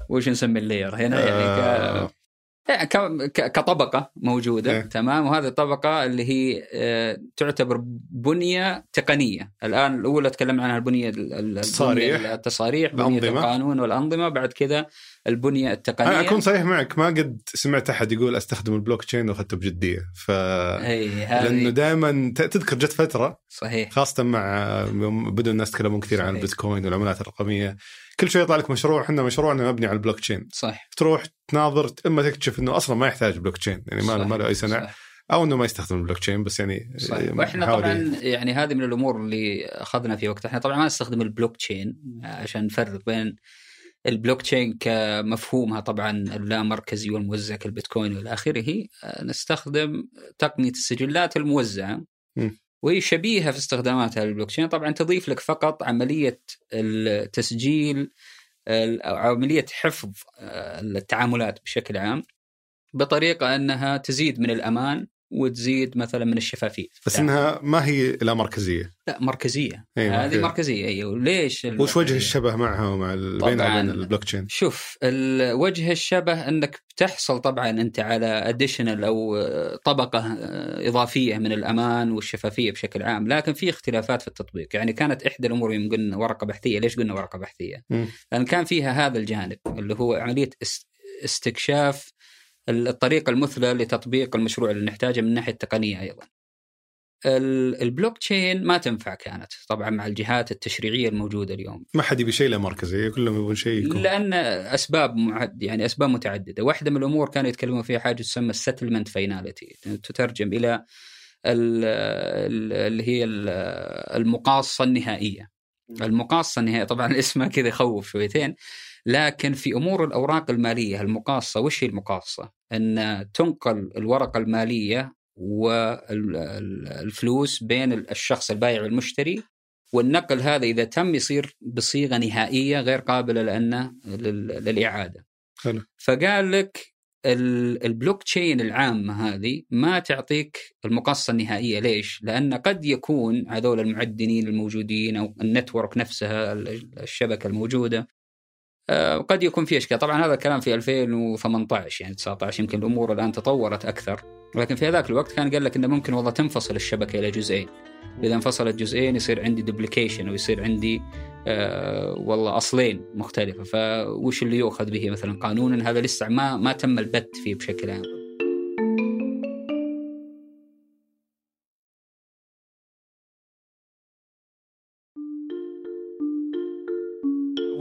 وش نسمي ال layer هنا يعني ك آه. يعني ك- ك- كطبقة موجودة إيه. تمام وهذه الطبقة اللي هي آه، تعتبر بنية تقنية الآن الأولى تكلمنا عنها البنية ال- ال- التصاريح. البنية- التصاريح بنية الأنظمة. القانون والأنظمة بعد كذا البنية التقنية أنا أكون صريح معك ما قد سمعت أحد يقول أستخدم البلوك تشين وأخذته بجدية ف لأنه هذه دائما تذكر جت فترة صحيح خاصة مع يوم بدوا الناس يتكلمون كثير عن صحيح. البيتكوين والعملات الرقمية كل شوي يطلع لك مشروع إحنا مشروعنا مبني على البلوك تشين صح تروح تناظر إما تكتشف إنه أصلا ما يحتاج بلوك تشين يعني ما. ما له أي سنع. أو إنه ما يستخدم البلوك تشين بس يعني صحيح وإحنا طبعا يعني هذه من الأمور اللي أخذنا في وقت إحنا طبعا ما نستخدم البلوك تشين عشان نفرق بين البلوك تشين كمفهومها طبعا اللامركزي والموزع كالبيتكوين والى آخره نستخدم تقنية السجلات الموزعة م. وهي شبيهه في استخداماتها للبلوك تشين طبعا تضيف لك فقط عملية التسجيل عملية حفظ آه، التعاملات بشكل عام بطريقة أنها تزيد من الأمان وتزيد مثلا من الشفافية بس إنها ما هي لا مركزية لا مركزية أي هذه مركزية. مركزيه أيوه ليش وش وجه؟ الشبه معها ومع. وبين البلوك تشين؟ شوف وجه الشبه إنك بتحصل طبعا أنت على additional أو طبقة إضافية من الأمان والشفافية بشكل عام، لكن في اختلافات في التطبيق، يعني كانت إحدى الأمور يوم قلنا ورقة بحثية، ليش قلنا ورقة بحثية؟ مم. لأن كان فيها هذا الجانب اللي هو عملية است- استكشاف الطريقة المثلى لتطبيق المشروع اللي نحتاجه من ناحية تقنية أيضا. ال- البلوك تشين ما تنفع كانت طبعا مع الجهات التشريعية الموجودة اليوم. ما حد يبي شيء لا مركزي كلهم يبون شيء يكون. لأن أسباب معد يعني أسباب متعددة، واحدة من الأمور كانوا يتكلمون فيها حاجة تسمى ال settlement finality تترجم إلى ال- ال- اللي هي ال- المقاصة النهائية. المقاصة النهائية طبعا اسمها كذا يخوف شويتين. لكن في أمور الأوراق المالية المقاصة وش هي المقاصة؟ أن تنقل الورقة المالية والفلوس بين الشخص البائع والمشتري والنقل هذا إذا تم يصير بصيغة نهائية غير قابلة لأنه لل- للإعادة. حلو. فقال لك ال- البلوك تشين العامة هذه ما تعطيك المقاصة النهائية ليش؟ لأن قد يكون هذول المعدنين الموجودين أو ال network نفسها ال- الشبكة الموجودة قد يكون في أشكال. طبعا هذا الكلام في 2018 يعني 19 يمكن الأمور الآن تطورت أكثر. لكن في هذاك الوقت كان قال لك إنه ممكن والله تنفصل الشبكة إلى جزئين. إذا انفصلت جزئين يصير عندي دوبليكيشن ويصير عندي آه والله أصلين مختلفة. فوش اللي يؤخذ به مثلا؟ قانونا هذا لسه ما ما تم البت فيه بشكل عام.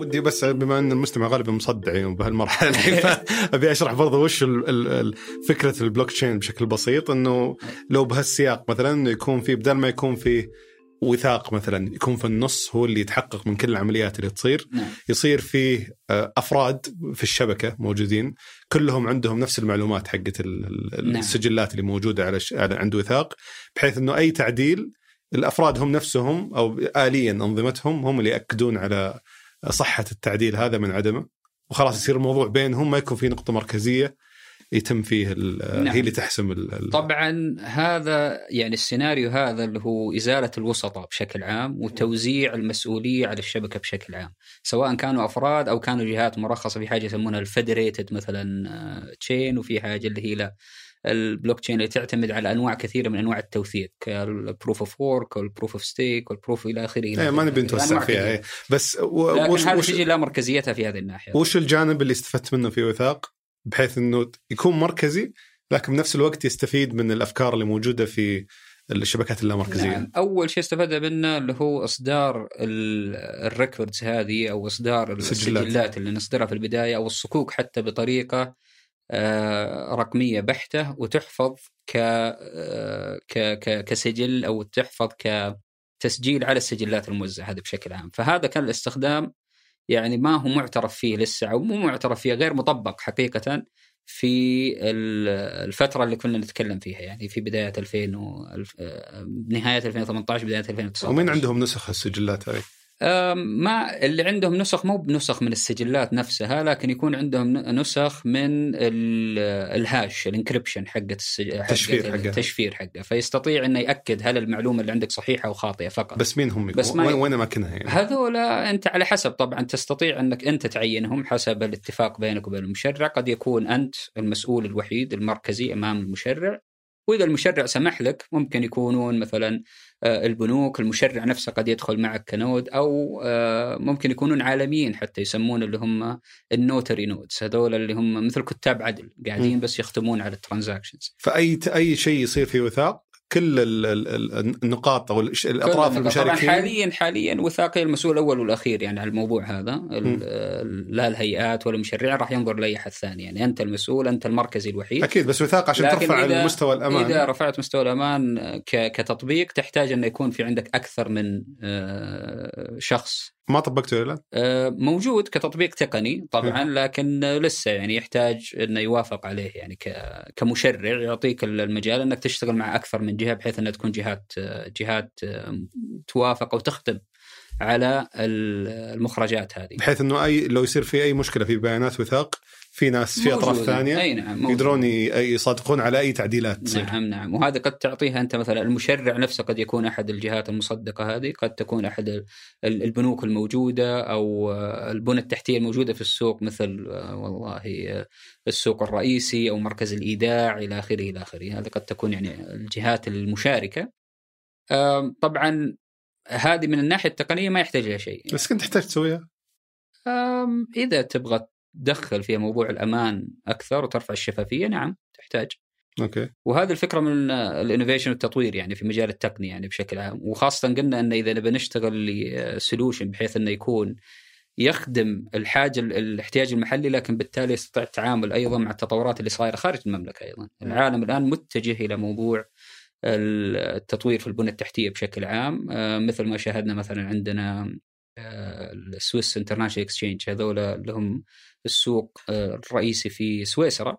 ودي بس بما إن المستمع غالبا مصدع يعني بهالمرحلة أبي أشرح برضه وش فكرة البلوك تشين بشكل بسيط إنه لو بهالسياق مثلا يكون في بدل ما يكون في وثاق مثلا يكون في النص هو اللي يتحقق من كل العمليات اللي تصير نعم. يصير فيه آه، أفراد في الشبكة موجودين كلهم عندهم نفس المعلومات حقت نعم. السجلات اللي موجودة على ش- على- عند وثاق بحيث إنه أي تعديل الأفراد هم نفسهم أو اليا أنظمتهم هم اللي يأكدون على صحة التعديل هذا من عدمه وخلاص يصير الموضوع بينهم ما يكون في نقطة مركزية يتم فيه نعم. هي اللي تحسم ال- طبعا هذا يعني السيناريو هذا اللي هو إزالة الوسطاء بشكل عام وتوزيع المسؤولية على الشبكة بشكل عام، سواء كانوا أفراد أو كانوا جهات مرخصة في حاجة يسمونها ال federated مثلا chain وفي حاجة اللي هي لا البلوك تشين اللي تعتمد على أنواع كثيرة من أنواع التوثيق كال proof of work وال proof of stake وال proof إلى آخره إيه، ما. نبي نتوسع أنواع فيها. إيه. بس و- لكن وش هذا تجي لا مركزيتها في هذه الناحية وش الجانب اللي استفدت منه في وثاق بحيث إنه يكون مركزي لكن بنفس الوقت يستفيد من الأفكار اللي موجودة في الشبكات اللامركزية نعم. أول شيء استفاد منه اللي هو إصدار ال- الريكوردز هذه أو إصدار السجلات. السجلات اللي نصدرها في البداية أو الصكوك حتى بطريقة رقمية بحتة وتحفظ آه، ك- كسجل أو تحفظ كتسجيل على السجلات الموزعة هذه بشكل عام فهذا كان الاستخدام يعني ما هو معترف فيه لسه أو مو معترف فيه غير مطبق حقيقة في ال- الفترة اللي كنا نتكلم فيها يعني في بداية 2000 و آه، نهاية 2018 بداية 2019 ومين عندهم نسخ السجلات هذه؟ ما اللي عندهم نسخ مو بنسخ من السجلات نفسها لكن يكون عندهم نسخ من ال- ال hash ال encryption حقت السج... حقت تشفير حقها. التشفير حقه فيستطيع إنه يأكد هل المعلومة اللي عندك صحيحة أو خاطئة فقط بس مين هم؟ بس ما- وين وين أماكنها يعني؟ هذولا أنت على حسب طبعا تستطيع إنك أنت تعينهم حسب الاتفاق بينك وبين المشرع قد يكون أنت المسؤول الوحيد المركزي أمام المشرع وإذا المشرع سمح لك ممكن يكونون مثلا آه، البنوك المشرع نفسه قد يدخل معك ك node أو آه، ممكن يكونون عالميين حتى يسمون اللي هم ال notary nodes هذول اللي هم مثل كتاب عدل قاعدين. بس يختمون على ال transactions فأي أي شيء يصير في وثاق كل ال- ال- ال- النقاط أو الأطراف كلنا. طبعا المشاركين. حاليا حاليا وثاقي المسؤول الأول والأخير يعني على الموضوع هذا. لا الهيئات ولا المشرعين راح ينظر لأي أحد ثاني. يعني أنت المسؤول أنت المركزي الوحيد. أكيد بس وثاق عشان ترفع إذا- المستوى الأمان. إذا رفعت مستوى الأمان كتطبيق تحتاج انه يكون في عندك أكثر من آه، شخص. ما طبقته الان؟ آه، موجود كتطبيق تقني طبعا لكن لسه يعني يحتاج إنه يوافق عليه يعني كمشرع يعطيك المجال إنك تشتغل مع أكثر من جهة بحيث انها تكون جهات جهات توافق أو تخدم على ال- المخرجات هذه بحيث إنه أي لو يصير في أي مشكلة في بيانات وثاق في ناس في أطراف. ثانية أي نعم موجودة. يقدرون يصادقون على أي تعديلات تصير. نعم نعم. وهذا قد تعطيها أنت مثلا المشرع نفسه قد يكون أحد الجهات المصدقة هذه قد تكون أحد ال- البنوك الموجودة أو البنى التحتية الموجودة في السوق مثل آه، والله آه، السوق الرئيسي أو مركز الإيداع إلى آخره إلى آخره. هذه قد تكون يعني الجهات المشاركة. طبعا هذه من الناحية التقنية ما يحتاج لها شيء. بس كنت تحتاج تسويها؟ إذا تبغى تدخل في موضوع الأمان أكثر وترفع الشفافية نعم تحتاج. أوكي. وهذه الفكرة من ال innovation والتطوير يعني في مجال التقنية يعني بشكل عام. وخاصة قلنا إن إذا نبي نشتغل ل solution بحيث إنه يكون يخدم الحاجة الاحتياج المحلي لكن بالتالي يستطيع التعامل أيضا مع التطورات اللي صايرة خارج المملكة أيضا. العالم الآن متجه إلى موضوع التطوير في البنى التحتية بشكل عام. آه، مثل ما شاهدنا مثلا عندنا ال Swiss International Exchange هذول اللي هم السوق آه، الرئيسي في سويسرا.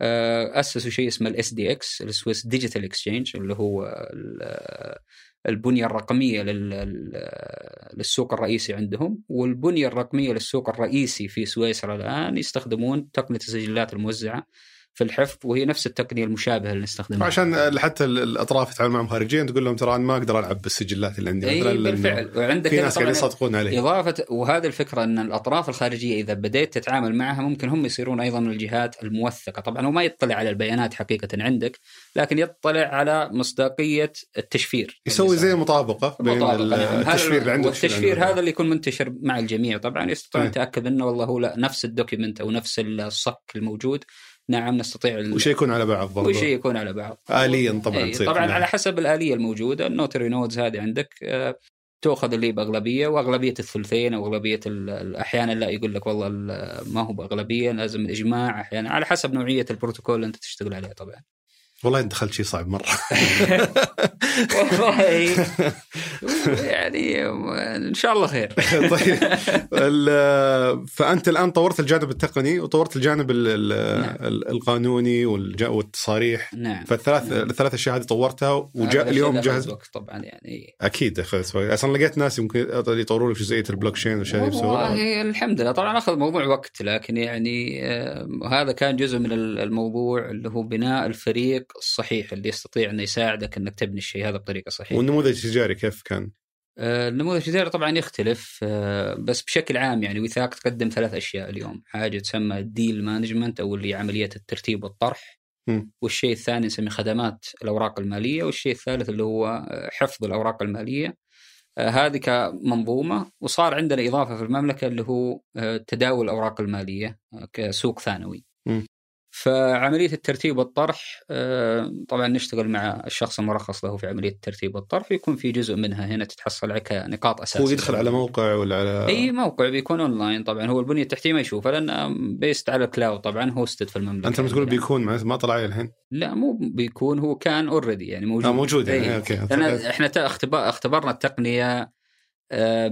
آه، أسسوا شيء اسمه ال SDX ال Swiss Digital Exchange اللي هو ال- البنية الرقمية لل- لل- للسوق الرئيسي عندهم. والبنية الرقمية للسوق الرئيسي في سويسرا الآن يستخدمون تقنية السجلات الموزعة. في الحفظ وهي نفس التقنية المشابهة اللي نستخدمها. عشان حتى الأطراف يتعامل معهم خارجيا تقول لهم ترى أنا ما أقدر ألعب بالسجلات اللي عندي. مثلا بالفعل. وعندك في ناس قاعدين يصدقون عليه إضافة وهذه الفكرة أن الأطراف الخارجية إذا بديت تتعامل معها ممكن هم يصيرون أيضا من الجهات الموثقة. طبعا هو ما يطلع على البيانات حقيقة عندك لكن يطلع على مصداقية التشفير. يسوي زي مطابقة بين مطابقة، نعم. التشفير اللي عندك والتشفير هذا اللي يكون منتشر مع الجميع. طبعا يستطيع إيه. يتأكد إنه والله هو لا نفس ال document أو نفس الصك الموجود. نعم نستطيع ال- وشيء يكون على بعض برضه وشيء يكون على بعض. آليا طبعا إيه، طبعا كلها. على حسب الآلية الموجودة. ال notary nodes هذه عندك آه، تؤخذ اللي بأغلبية وأغلبية الثلثين أو اغلبيه ال- ال- أحيانا لا يقول لك والله ال- ما هو بأغلبية لازم الإجماع أحيانا على حسب نوعية البروتوكول اللي أنت تشتغل عليه طبعا. والله دخلت شيء صعب مرة. والله. يعني إن شاء الله خير. طيب. فأنت الآن طورت الجانب التقني وطورت الجانب ال- ال- نعم. ال- القانوني والتصاريح. نعم. فالثلاث الثلاث أشياء هذه طورتها وجاء اليوم جاهز؟ وقت طبعا يعني. أكيد اخذت وقت. أصلا لقيت ناس يمكن يطوروا لك جزئية البلوك تشين والاشياء والله الحمد لله. طبعا أخذ موضوع وقت لكن يعني آه، هذا كان جزء من ال- الموضوع اللي هو بناء الفريق الصحيح اللي يستطيع إنه يساعدك إنك تبني الشيء هذا بطريقة صحيحة. والنموذج التجاري كيف كان؟ آه، النموذج التجاري طبعا يختلف آه، بس بشكل عام يعني وثاق تقدم ثلاث أشياء اليوم، حاجة تسمى ال deal management أو اللي عملية الترتيب والطرح. والشيء الثاني نسميه خدمات الأوراق المالية، والشيء الثالث اللي هو حفظ الأوراق المالية. آه، هذه كمنظومة وصار عندنا إضافة في المملكة اللي هو تداول الأوراق المالية كسوق ثانوي. فعملية الترتيب والطرح آه، طبعا نشتغل مع الشخص المرخص له في عملية الترتيب والطرح يكون في جزء منها هنا تتحصل على كنقاط أساسية. هو يدخل على موقع ولا على إي موقع بيكون اونلاين طبعا. هو البنية التحتية ما يشوفها لأن based على ال cloud طبعا hosted في المملكة. أنت لما تقول يعني. بيكون معناته ما طلع الحين. لا مو بيكون هو كان already يعني موجود. آه موجود يعني إحنا تا- اختبا- اختبرنا التقنية آه،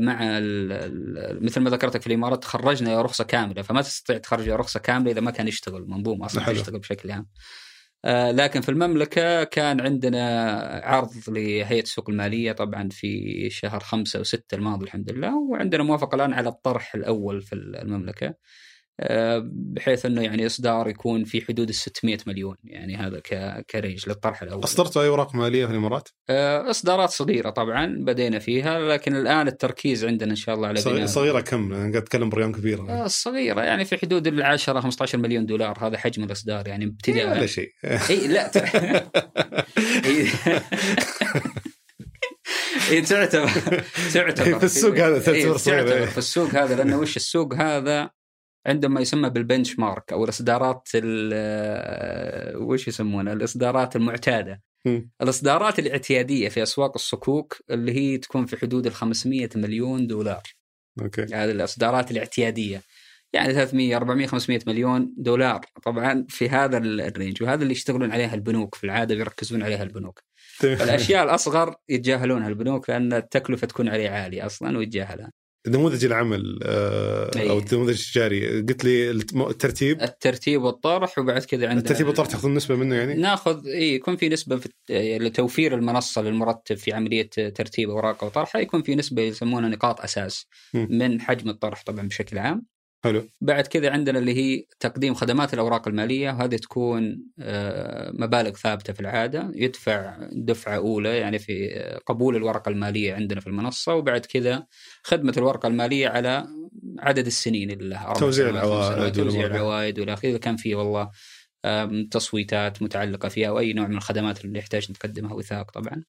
مع ال- ال- مثل ما ذكرتك في الإمارات خرجنا رخصة كاملة فما تستطيع تخرج رخصة كاملة إذا ما كان يشتغل منظومة أصلا حلو. يشتغل بشكل عام. آه، لكن في المملكة كان عندنا عرض لهيئة السوق المالية طبعا في شهر خمسة وستة الماضي الحمد لله وعندنا موافقة الآن على الطرح الأول في المملكة آه، بحيث إنه يعني إصدار يكون في حدود ال 600 مليون يعني هذا ك- كريج للطرح الأول. اصدرتوا أي اوراق مالية في الامارات؟ آه، إصدارات صغيرة طبعا بدينا فيها لكن الآن التركيز عندنا إن شاء الله على صغيرة, بناء صغيرة كم؟ أنا قاعد أتكلم برقم كبيرة آه، الصغيره يعني في حدود ال 10 15 مليون دولار هذا حجم الإصدار يعني ولا ابتداء شيء اي لا. اي تعتبر تعتبر في السوق هذا تعتبر إي، صغيرة، تعتبر إيه. في السوق هذا لأنه وش السوق هذا عندما يسمى بالبنش مارك أو الإصدارات ال- وش يسمونها الإصدارات المعتادة. الإصدارات الاعتيادية في أسواق الصكوك اللي هي تكون في حدود ال 500 مليون دولار. أوكي. هذه الإصدارات الاعتيادية. يعني 300 400 500 مليون دولار. طبعا في هذا ال- ال range. وهذا اللي يشتغلون عليها البنوك في العادة بيركزون عليها البنوك. الأشياء الأصغر يتجاهلونها البنوك لأن التكلفة تكون عليه عالية أصلا ويتجاهلها. نموذج العمل آه،. أو النموذج التجاري قلت لي الت- الترتيب الترتيب والطرح وبعد كذا عندنا الترتيب والطرح تاخذون نسبة منه يعني؟ ناخذ اي يكون في نسبة في الت- لتوفير المنصة للمرتب في عملية ترتيب اوراقه وطرحها يكون في نسبة يسمونها نقاط أساس مم. من حجم الطرح طبعا بشكل عام حلو. بعد كذا عندنا اللي هي تقديم خدمات الأوراق المالية. وهذه تكون آه، مبالغ ثابتة في العادة. يدفع دفعة أولى يعني في آه، قبول الورقة المالية عندنا في المنصة. وبعد كذا خدمة الورقة المالية على عدد السنين اللي لها. توزيع العوائد توزيع. العوائد والى آخره. إذا كان في والله تصويتات متعلقة فيها أو أي نوع من الخدمات اللي يحتاج نقدمها وثاق طبعا.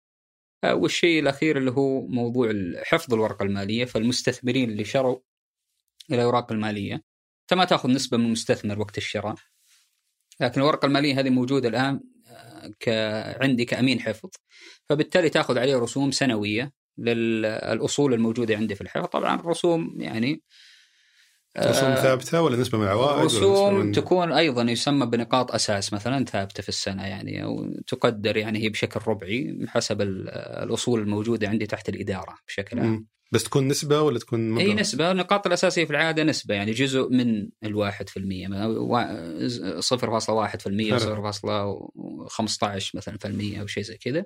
آه، والشيء الأخير اللي هو موضوع حفظ الورقة المالية. فالمستثمرين اللي شروا الاوراق المالية انت ما تأخذ نسبة من المستثمر وقت الشراء. لكن الورقه المالية هذه موجودة الآن آه، ك... عندي كأمين حفظ فبالتالي تأخذ عليه رسوم سنوية للأصول الموجودة عندي في الحفظ. طبعا الرسوم يعني رسوم آه، ثابتة ولا نسبة من العوائد رسوم من... تكون أيضا يسمى بنقاط أساس مثلا ثابتة في السنة يعني أو تقدر يعني هي بشكل ربعي حسب ال- الأصول الموجودة عندي تحت الإدارة بشكل عام. بس تكون نسبة ولا تكون مبلغ؟ اي نسبة النقاط الأساسية في العادة نسبة يعني جزء من الواحد في المية صفر فاصلة واحد في المية حلو. صفر فاصلة خمسة عشر مثلا في المية أو شيء زي كذا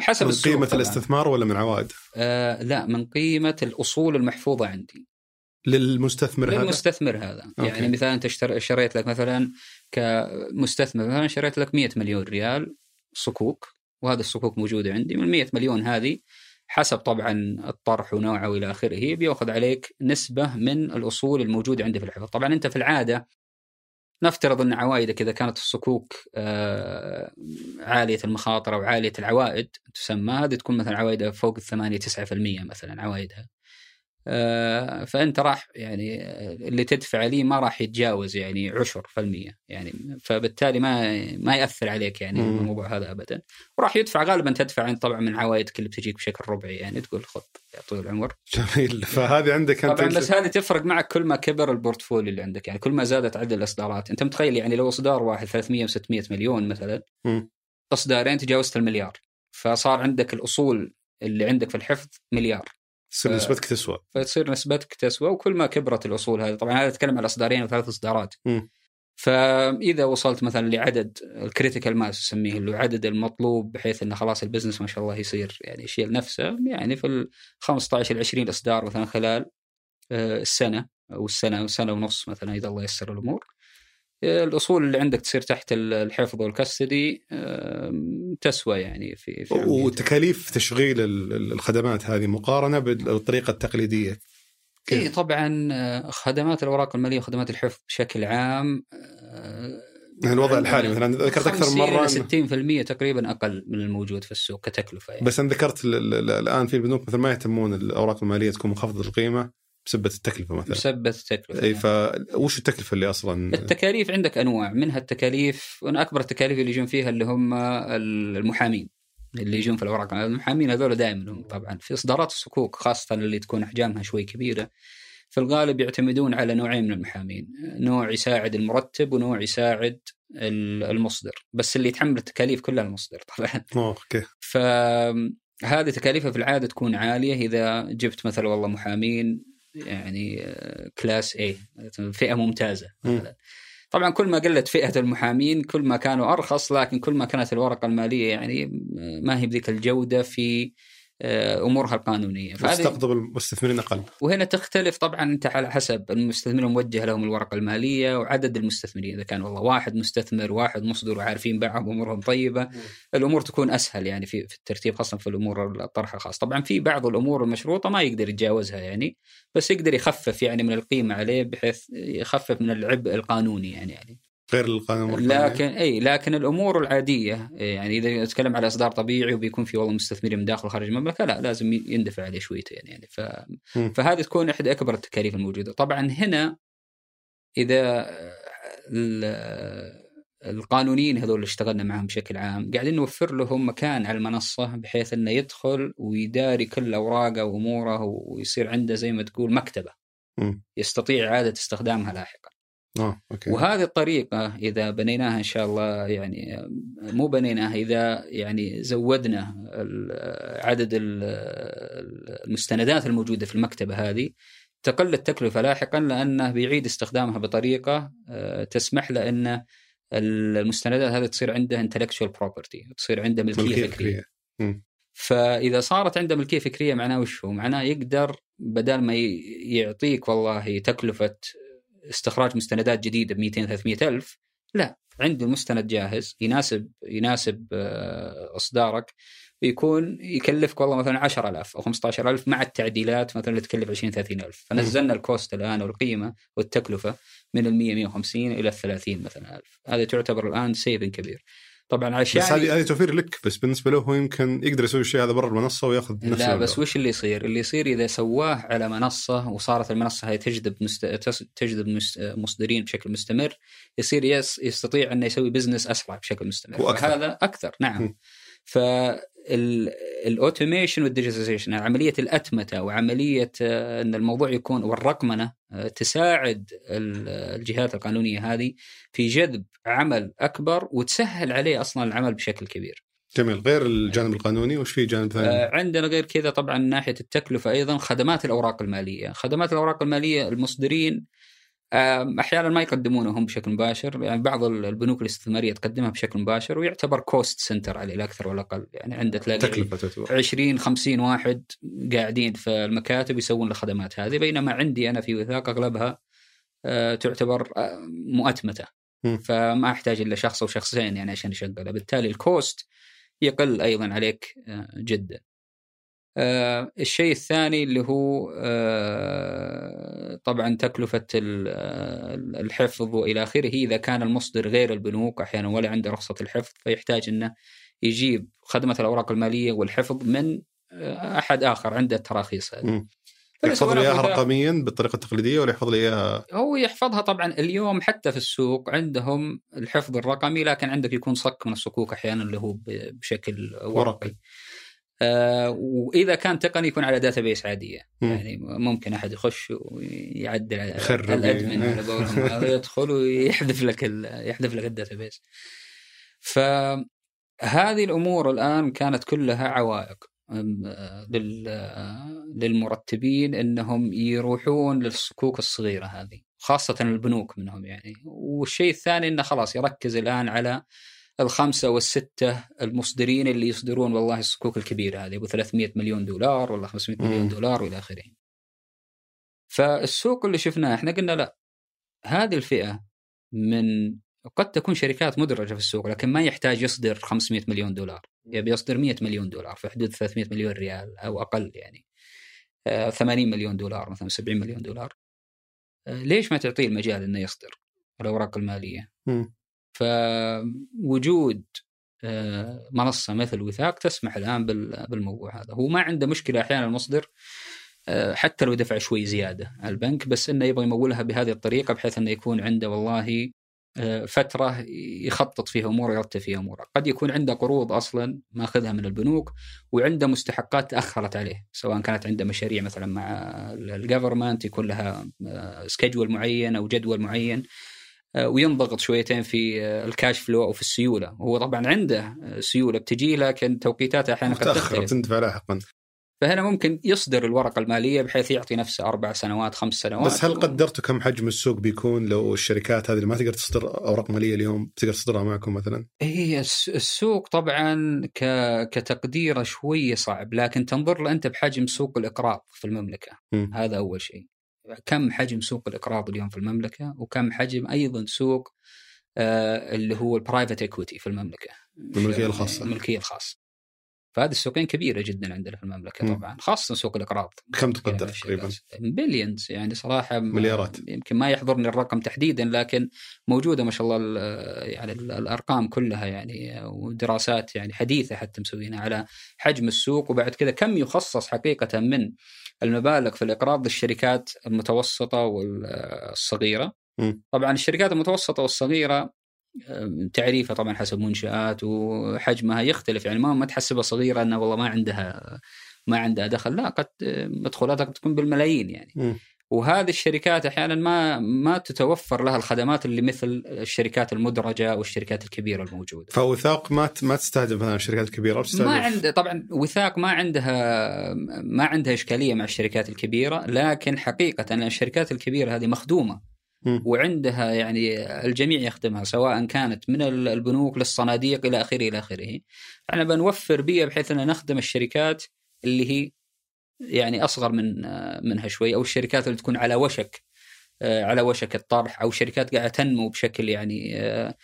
حسب من قيمة طبعاً. الاستثمار ولا من عوائد؟ آه لا من قيمة الأصول المحفوظة عندي للمستثمر هذا للمستثمر هذا أوكي. يعني مثلا أنت شريت لك مثلا كمستثمر مثلا شريت لك 100 مليون ريال صكوك وهذه الصكوك موجوده عندي من 100 مليون هذه حسب طبعا الطرح ونوعه وإلى آخره بياخذ عليك نسبة من الأصول الموجودة عندي في الحفظ. طبعا أنت في العادة نفترض أن عوائدك إذا كانت الصكوك آه، عالية المخاطر أو عاليه العوائد تسمى هذه تكون مثلا عوائدها فوق الثمانية 9% مثلا عوائدها. فأنت راح يعني آه، اللي تدفع لي ما راح يتجاوز يعني عشر في المية يعني فبالتالي ما ما يأثر عليك يعني مم. الموضوع هذا ابدا. وراح يدفع غالبا تدفع انت طبعا من عوائدك اللي بتجيك بشكل ربعي يعني تقول خذ يا طويل العمر. جميل. فهذه عندك أنت طبعا بس هذه تفرق معك كل ما كبر البورتفوليو اللي عندك يعني كل ما زادت عدد الإصدارات. أنت متخيل يعني لو إصدار واحد 300 و600 مليون مثلا مم. إصدارين تجاوزت المليار. فصار عندك الأصول اللي عندك في الحفظ مليار. تصير نسبتك تسوى. فتصير نسبتك تسوى وكل ما كبرت الأصول هذه طبعا هذا أتكلم على إصدارين أو ثلاث إصدارات. فإذا وصلت مثلا لعدد ال critical mass نسميه اللي هو عدد المطلوب بحيث إنه خلاص ال business ما شاء الله يصير يعني يشيل نفسه يعني في ال 15 ل 20 إصدار مثلا خلال آه، السنة أو السنة أو سنة ونص مثلا إذا الله يسر الأمور. الأصول اللي عندك تصير تحت ال- الحفظ وال custody تسوى يعني في في وتكاليف تشغيل ال- ال- الخدمات هذه مقارنة بالطريقة التقليدية؟ إي طبعا آه، خدمات الأوراق المالية وخدمات الحفظ بشكل عام آه، يعني الوضع الحالي مثلا ذكرت أكثر من مرة 50 إنه- إلى 60% تقريبا أقل من الموجود في السوق كتكلفة يعني. بس أنا ذكرت ال- ال- ال- الآن في البنوك مثلا ما يهتمون الأوراق المالية تكون منخفضه القيمة بسبة التكلفة مثلا. مسبة التكلفة. أي. فوش التكلفة اللي أصلا؟ التكاليف عندك أنواع منها التكاليف وأنا أكبر التكاليف اللي يجون فيها اللي هم المحامين اللي يجون في الأوراق. المحامين هذول دائما هم طبعا في إصدارات الصكوك خاصة اللي تكون أحجامها شوي كبيرة. في الغالب يعتمدون على نوعين من المحامين نوع يساعد المرتب ونوع يساعد ال- المصدر. بس اللي يتحمل التكاليف كلها المصدر طبعا. أوكي. فهذه تكاليفها في العادة تكون عالية. إذا جبت مثلا والله محامين يعني آه، class A فئة ممتازة مثلا. طبعا كل ما قلت فئة المحامين كل ما كانوا أرخص لكن كل ما كانت الورقة المالية يعني ما هي بذيك الجودة في آه، أمورها القانونية. فهذه تستقطب المستثمرين أقل. وهنا تختلف طبعا أنت على حسب. المستثمرين الموجه لهم الورقة المالية وعدد المستثمرين إذا كان والله واحد مستثمر واحد مصدر وعارفين بعض أمورهم طيبة الأمور تكون أسهل يعني في في الترتيب خاصة في الأمور الطرح الخاص طبعا في بعض الأمور المشروطة ما يقدر يتجاوزها يعني بس يقدر يخفف يعني من القيمة عليه بحيث يخفف من العبء القانوني يعني, يعني. غير القانون. لكن إي لكن الأمور العادية يعني إذا نتكلم على إصدار طبيعي وبيكون في والله مستثمرين من داخل وخارج المملكة لا لازم يندفع عليه شويتين يعني ف... مم. فهذه تكون إحدى أكبر التكاليف الموجودة طبعا هنا إذا ال- القانونيين هذول اللي اشتغلنا معهم بشكل عام قاعدين نوفر لهم مكان على المنصة بحيث إنه يدخل ويداري كل أوراقه وأموره ويصير عنده زي ما تقول مكتبة مم. يستطيع اعاده استخدامها لاحقا آه أوكي. وهذه الطريقة إذا بنيناها إن شاء الله يعني مو بنيناها إذا يعني زودنا عدد ال- المستندات الموجودة في المكتبة هذه تقل التكلفة لاحقا لأنه بيعيد استخدامها بطريقة آه، تسمح له أن المستندات هذه تصير عنده intellectual property تصير عنده ملكية, ملكية فكرية. فكرية. فإذا صارت عنده ملكية فكرية معناه وش هو؟ معناه يقدر بدل ما يعطيك والله تكلفة استخراج مستندات جديدة ب 200 300 ألف لا. عنده مستند جاهز يناسب يناسب آه، إصدارك ويكون يكلفك والله مثلا 10000 أو 15000 مع التعديلات مثلا اللي تكلف 20 30000 فنزلنا ال cost الآن والقيمة والتكلفة من ال 100 150 إلى ال 30 مثلا ألف. هذه تعتبر الآن saving كبير. طبعا عشان بس هذه هذه توفير لك بس بالنسبة له هو يمكن يقدر يسوي الشيء هذا برا المنصة وياخذ نفس لا. بس وش اللي يصير؟ اللي يصير إذا سواه على منصة وصارت المنصة هي تجذب مست... تجذب مس- مصدرين بشكل مستمر يصير يس... يستطيع إنه يسوي business أسرع بشكل مستمر وأكثر. هذا أكثر نعم م. فال automation وال digitalization عملية الأتمتة وعملية آه، إن الموضوع يكون والرقمنة تساعد ال- الجهات القانونية هذه في جذب عمل أكبر وتسهل عليه أصلا العمل بشكل كبير. جميل غير الجانب القانوني وش في جانب ثاني؟ آه، عندنا غير كذا طبعا من ناحية التكلفة أيضا خدمات الأوراق المالية، خدمات الأوراق المالية المصدرين أحيانا ما يقدمونه هم بشكل مباشر. يعني بعض البنوك الاستثماريه تقدمها بشكل مباشر ويعتبر cost center عليه لا أكثر ولا أقل. يعني عنده تلاقي تكلفة تعتبر. 20 50 واحد قاعدين في المكاتب يسوون الخدمات هذه. بينما عندي أنا في وثاق أغلبها آه، تعتبر آه، مؤتمتة. فما أحتاج إلا شخص أو شخصين يعني عشان يشغلها. بالتالي الكوست يقل أيضا عليك آه، جدا. آه، الشيء الثاني اللي هو آه، طبعا تكلفة آه، الحفظ وإلى آخره. إذا كان المصدر غير البنوك أحيانا ولا عنده رخصة الحفظ فيحتاج أنه يجيب خدمة الأوراق المالية والحفظ من آه، أحد آخر عنده التراخيص هذه يحفظ لي إياها رقميا بالطريقة التقليدية ولا يحفظ لي إياها؟ هو يحفظها طبعا اليوم حتى في السوق عندهم الحفظ الرقمي لكن عندك يكون صك من الصكوك أحيانا اللي هو بشكل ورقي. ورقي. آه وإذا كان تقني يكون على database عادية مم. يعني ممكن أحد يخش ويعدل على. ال admin على قولهم يدخل ويحذف لك يحذف لك ال database فهذه الأمور الآن كانت كلها عوائق للمرتبين إنهم يروحون للصكوك الصغيرة هذه خاصة البنوك منهم يعني والشيء الثاني إنه خلاص يركز الآن على الخمسة والستة المصدرين اللي يصدرون والله الصكوك الكبيرة هذه أبو 300 مليون دولار ولا 500 مليون. دولار وإلى آخره. فالسوق اللي شفناه إحنا قلنا لا هذه الفئة من قد تكون شركات مدرجة في السوق لكن ما يحتاج يصدر 500 مليون دولار يبي يصدر 100 مليون دولار في حدود 300 مليون ريال أو أقل يعني آه، 80 مليون دولار مثلا 70 مليون دولار آه، ليش ما تعطيه المجال إنه يصدر الأوراق المالية مم. فوجود آه، منصة مثل وثاق تسمح الآن بال- بالموضوع هذا. هو ما عنده مشكلة أحيانا المصدر آه، حتى لو دفع شوي زيادة على البنك بس إنه يبغى يمولها بهذه الطريقة بحيث إنه يكون عنده والله آه، فترة يخطط فيها امور ويرتب فيها أموره، قد يكون عنده قروض أصلا ماخذها من البنوك وعنده مستحقات تاخرت عليه، سواء كانت عنده مشاريع مثلا مع ال government يكون لها schedule معين أو جدول معين. وينضغط شويتين في آه، ال cash flow أو في السيولة، هو طبعا عنده آه، سيولة بتجي لكن توقيتاتها أحيانا قد تختلف. تندفع لاحقا فهنا ممكن يصدر الورقة المالية بحيث يعطي نفسه أربع سنوات خمس سنوات بس هل قدرتوا كم حجم السوق بيكون لو الشركات هذه اللي ما تقدر تصدر أوراق مالية اليوم تقدر تصدرها معكم مثلا؟ هي الس- السوق طبعا. كتقديره شوية صعب لكن تنظر له أنت بحجم سوق الإقراض في المملكة مم. هذا أول شيء كم حجم سوق الإقراض اليوم في المملكة؟ وكم حجم أيضا سوق آه اللي هو ال private equity في المملكة؟ الملكية الخاصة. الملكية الخاصة. فهذه السوقين كبيرة جدا عندنا في المملكة مم. طبعا خاصة سوق الاقراض كم تقدر فيها تقريبا؟ بليونز يعني صراحة مليارات. يمكن ما يحضرني الرقم تحديدا لكن موجودة ما شاء الله ال- يعني ال- الأرقام كلها يعني ودراسات يعني حديثة حتى مسوينها على حجم السوق وبعد كذا كم يخصص حقيقة من المبالغ في الاقراض للشركات المتوسطة والصغيرة. مم. طبعا الشركات المتوسطة والصغيرة تعريفها طبعا حسب منشآت وحجمها يختلف يعني ما ما تحسبها صغيرة انها والله ما عندها ما عندها دخل لا قد مدخولاتها قد تكون بالملايين يعني مم. وهذه الشركات أحيانا ما ما تتوفر لها الخدمات اللي مثل الشركات المدرجة أو الشركات الكبيرة الموجودة. فوثاق ما ما تستهدف مثلا الشركات الكبيرة تستهدف ما عند طبعا وثاق ما عندها ما عندها إشكالية مع الشركات الكبيرة لكن حقيقة الشركات الكبيرة هذه مخدومة. وعندها يعني الجميع يخدمها سواء كانت من البنوك للصناديق إلى آخره إلى آخره. إحنا بنوفر بيئه بحيث أن نخدم الشركات اللي هي يعني أصغر من منها شوي أو الشركات اللي تكون على وشك آه، على وشك الطرح أو شركات قاعدة تنمو بشكل يعني آه،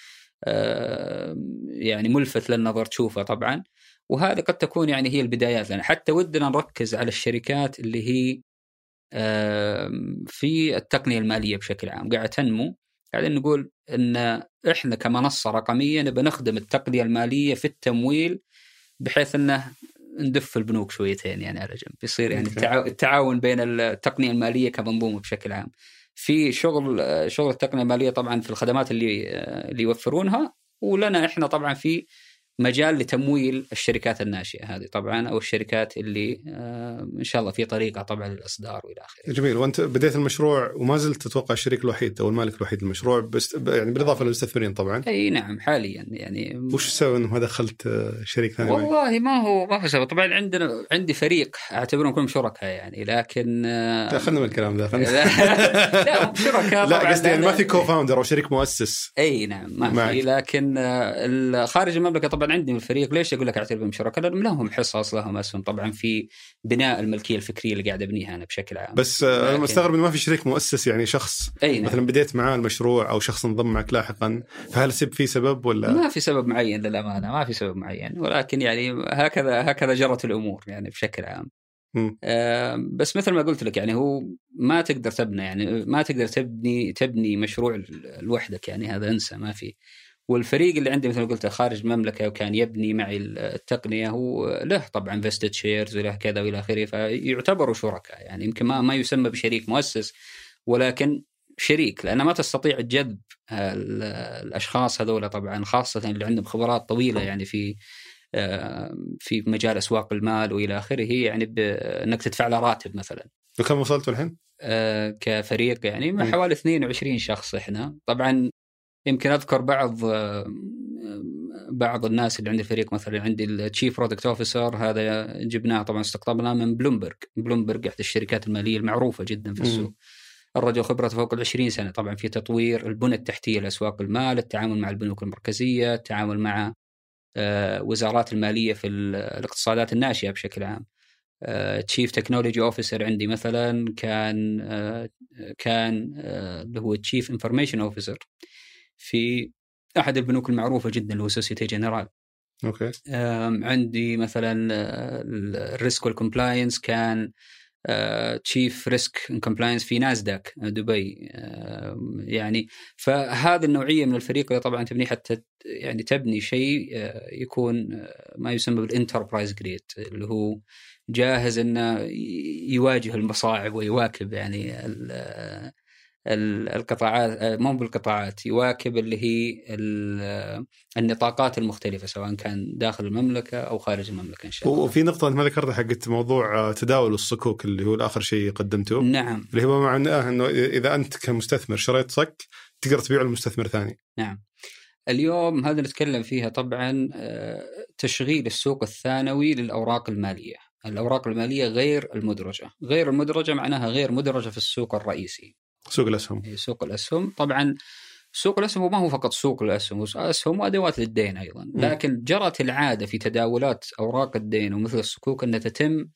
آه، يعني ملفت للنظر تشوفه طبعا. وهذه قد تكون يعني هي البدايات لنا. حتى ودنا نركز على الشركات اللي هي في التقنية المالية بشكل عام. قاعدة تنمو. قاعدين نقول إن إحنا كمنصة رقمية نبي نخدم التقنية المالية في التمويل بحيث إنه ندف البنوك شويتين يعني على جنب. يصير يعني التعاون بين التقنية المالية كمنظومة بشكل عام. في شغل شغل التقنية المالية طبعا في الخدمات اللي اللي يوفرونها ولنا إحنا طبعا في مجال لتمويل الشركات الناشئة هذه طبعا أو الشركات اللي آه، إن شاء الله في طريقة طبعا للإصدار وإلى آخره. جميل وأنت بديت المشروع وما زلت تتوقع الشريك الوحيد أو المالك الوحيد للمشروع بس يعني بالإضافة للمستثمرين طبعا. أي نعم حاليا يعني وش السبب إنه ما دخلت آه، شريك ثاني؟ والله ما هو ما هو سبب طبعا عندنا عندي فريق أعتبرهم كلهم شركاء يعني لكن لا خلنا من الكلام ذا لا شركاء لا قصدي يعني ما في co-founder أو شريك مؤسس أي نعم ما في لكن خارج المملكة طبعا عندي من الفريق ليش أقول لك اعتبرهم شركاء؟ لأنهم لهم حصص لهم أسهم طبعا في بناء الملكية الفكرية اللي قاعد أبنيها أنا بشكل عام. بس آه، أنا مستغرب إنه ما في شريك مؤسس يعني شخص أي نعم. مثلا بديت معاه المشروع أو شخص انضم معك لاحقا فهل سب في سبب ولا؟ ما في سبب معين للأمانة ما في سبب معين ولكن يعني هكذا هكذا جرت الأمور يعني بشكل عام. آه بس مثل ما قلت لك يعني هو ما تقدر تبنى يعني ما تقدر تبني تبني مشروع لوحدك يعني هذا انسى ما في والفريق اللي عندي مثل ما قلت خارج المملكة وكان يبني معي التقنية هو له طبعا vested shares وله كذا وإلى آخره فيعتبروا شركاء يعني يمكن ما ما يسمى بشريك مؤسس ولكن شريك لأن ما تستطيع جذب الأشخاص هذول طبعا خاصة اللي عندهم خبرات طويلة يعني في في مجال أسواق المال وإلى آخره يعني إنك تدفع له راتب مثلا. وكم وصلتوا الحين؟ آه كفريق يعني حوالي 22 شخص إحنا، طبعا يمكن أذكر بعض بعض الناس اللي عندي الفريق مثلا عندي ال chief product officer هذا جبناه طبعا استقطبناه من بلومبرج بلومبرج احد الشركات المالية المعروفة جدا في السوق. الرجل خبرته فوق ال 20 سنة طبعا في تطوير البنى التحتية لأسواق المال التعامل مع البنوك المركزية التعامل مع آه، وزارات المالية في الاقتصادات الناشئة بشكل عام. chief technology officer عندي مثلا كان آه، كان آه، اللي هو chief information officer في أحد البنوك المعروفة جدا اللي هو سوسيتي جنرال okay. عندي مثلا ال risk وال compliance كان chief risk compliance في ناسداك دبي. يعني فهذه النوعية من الفريق اللي طبعا تبني حتى يعني تبني شيء يكون ما يسمى بال enterprise grade اللي هو جاهز إنه يواجه المصاعب ويواكب يعني القطاعات مو بالقطاعات يواكب اللي هي النطاقات المختلفة سواء كان داخل المملكة أو خارج المملكة إن شاء الله. وفي نقطة ما ذكرتها حقت موضوع تداول الصكوك اللي هو اخر شيء قدمته. نعم. اللي هو معناه إنه إذا أنت كمستثمر شريت صك تقدر تبيعه لمستثمر ثاني. نعم. اليوم هذا نتكلم فيها طبعا آه، تشغيل السوق الثانوي للأوراق المالية. الأوراق المالية غير المدرجة، غير المدرجة معناها غير مدرجة في السوق الرئيسي. سوق الأسهم. إيه، سوق الأسهم. طبعا سوق الأسهم ما هو فقط سوق الأسهم أسهم وأدوات للدين أيضا. لكن جرت العادة في تداولات أوراق الدين ومثل الصكوك انها تتم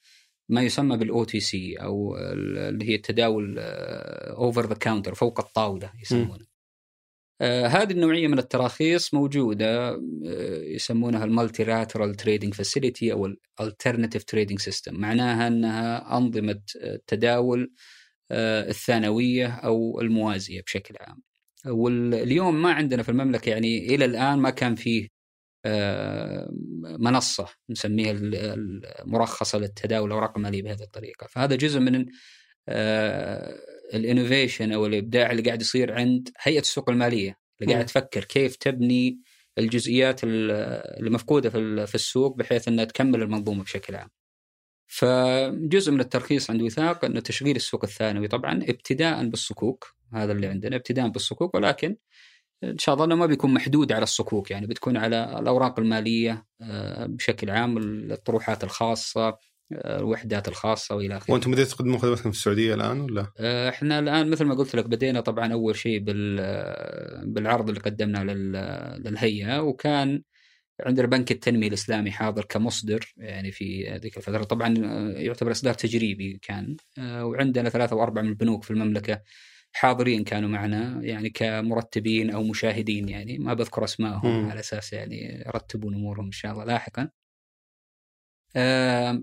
ما يسمى بال OTC أو اللي هي التداول over the counter فوق الطاولة يسمونه. آه هذه النوعية من التراخيص موجودة آه يسمونها ال multilateral trading facility أو ال alternative trading system معناها أنها أنظمة تداول آه، الثانوية أو الموازية بشكل عام. واليوم ما عندنا في المملكة يعني إلى الآن ما كان فيه آه، منصة نسميها المرخصة للتداول الاوراق الماليه بهذه الطريقة، فهذا جزء من آه، الإنوفيشن أو الإبداع اللي قاعد يصير عند هيئة السوق المالية اللي قاعد تفكر كيف تبني الجزئيات اللي مفقوده في السوق بحيث إنها تكمل المنظومة بشكل عام. فجزء من الترخيص عند وثاق إنه تشغيل السوق الثانوي طبعا ابتداء بالصكوك هذا اللي عندنا ابتداء بالصكوك ولكن إن شاء الله إنه ما بيكون محدود على الصكوك يعني بتكون على الأوراق المالية آه، بشكل عام الطروحات الخاصة آه، الوحدات الخاصة وإلى آخره. وأنتم بديتوا تقدمون خدماتكم في السعودية الآن ولا؟ آه، إحنا الآن مثل ما قلت لك بدينا طبعا أول شيء بالعرض اللي قدمناه للهيئة وكان عندنا بنك التنمية الإسلامي حاضر كمصدر يعني في ذيك الفترة طبعا آه، يعتبر إصدار تجريبي كان آه، وعندنا ثلاثة واربعه من البنوك في المملكة حاضرين كانوا معنا يعني كمرتبين أو مشاهدين يعني ما بذكر أسمائهم على أساس يعني يرتبون أمورهم إن شاء الله لاحقا.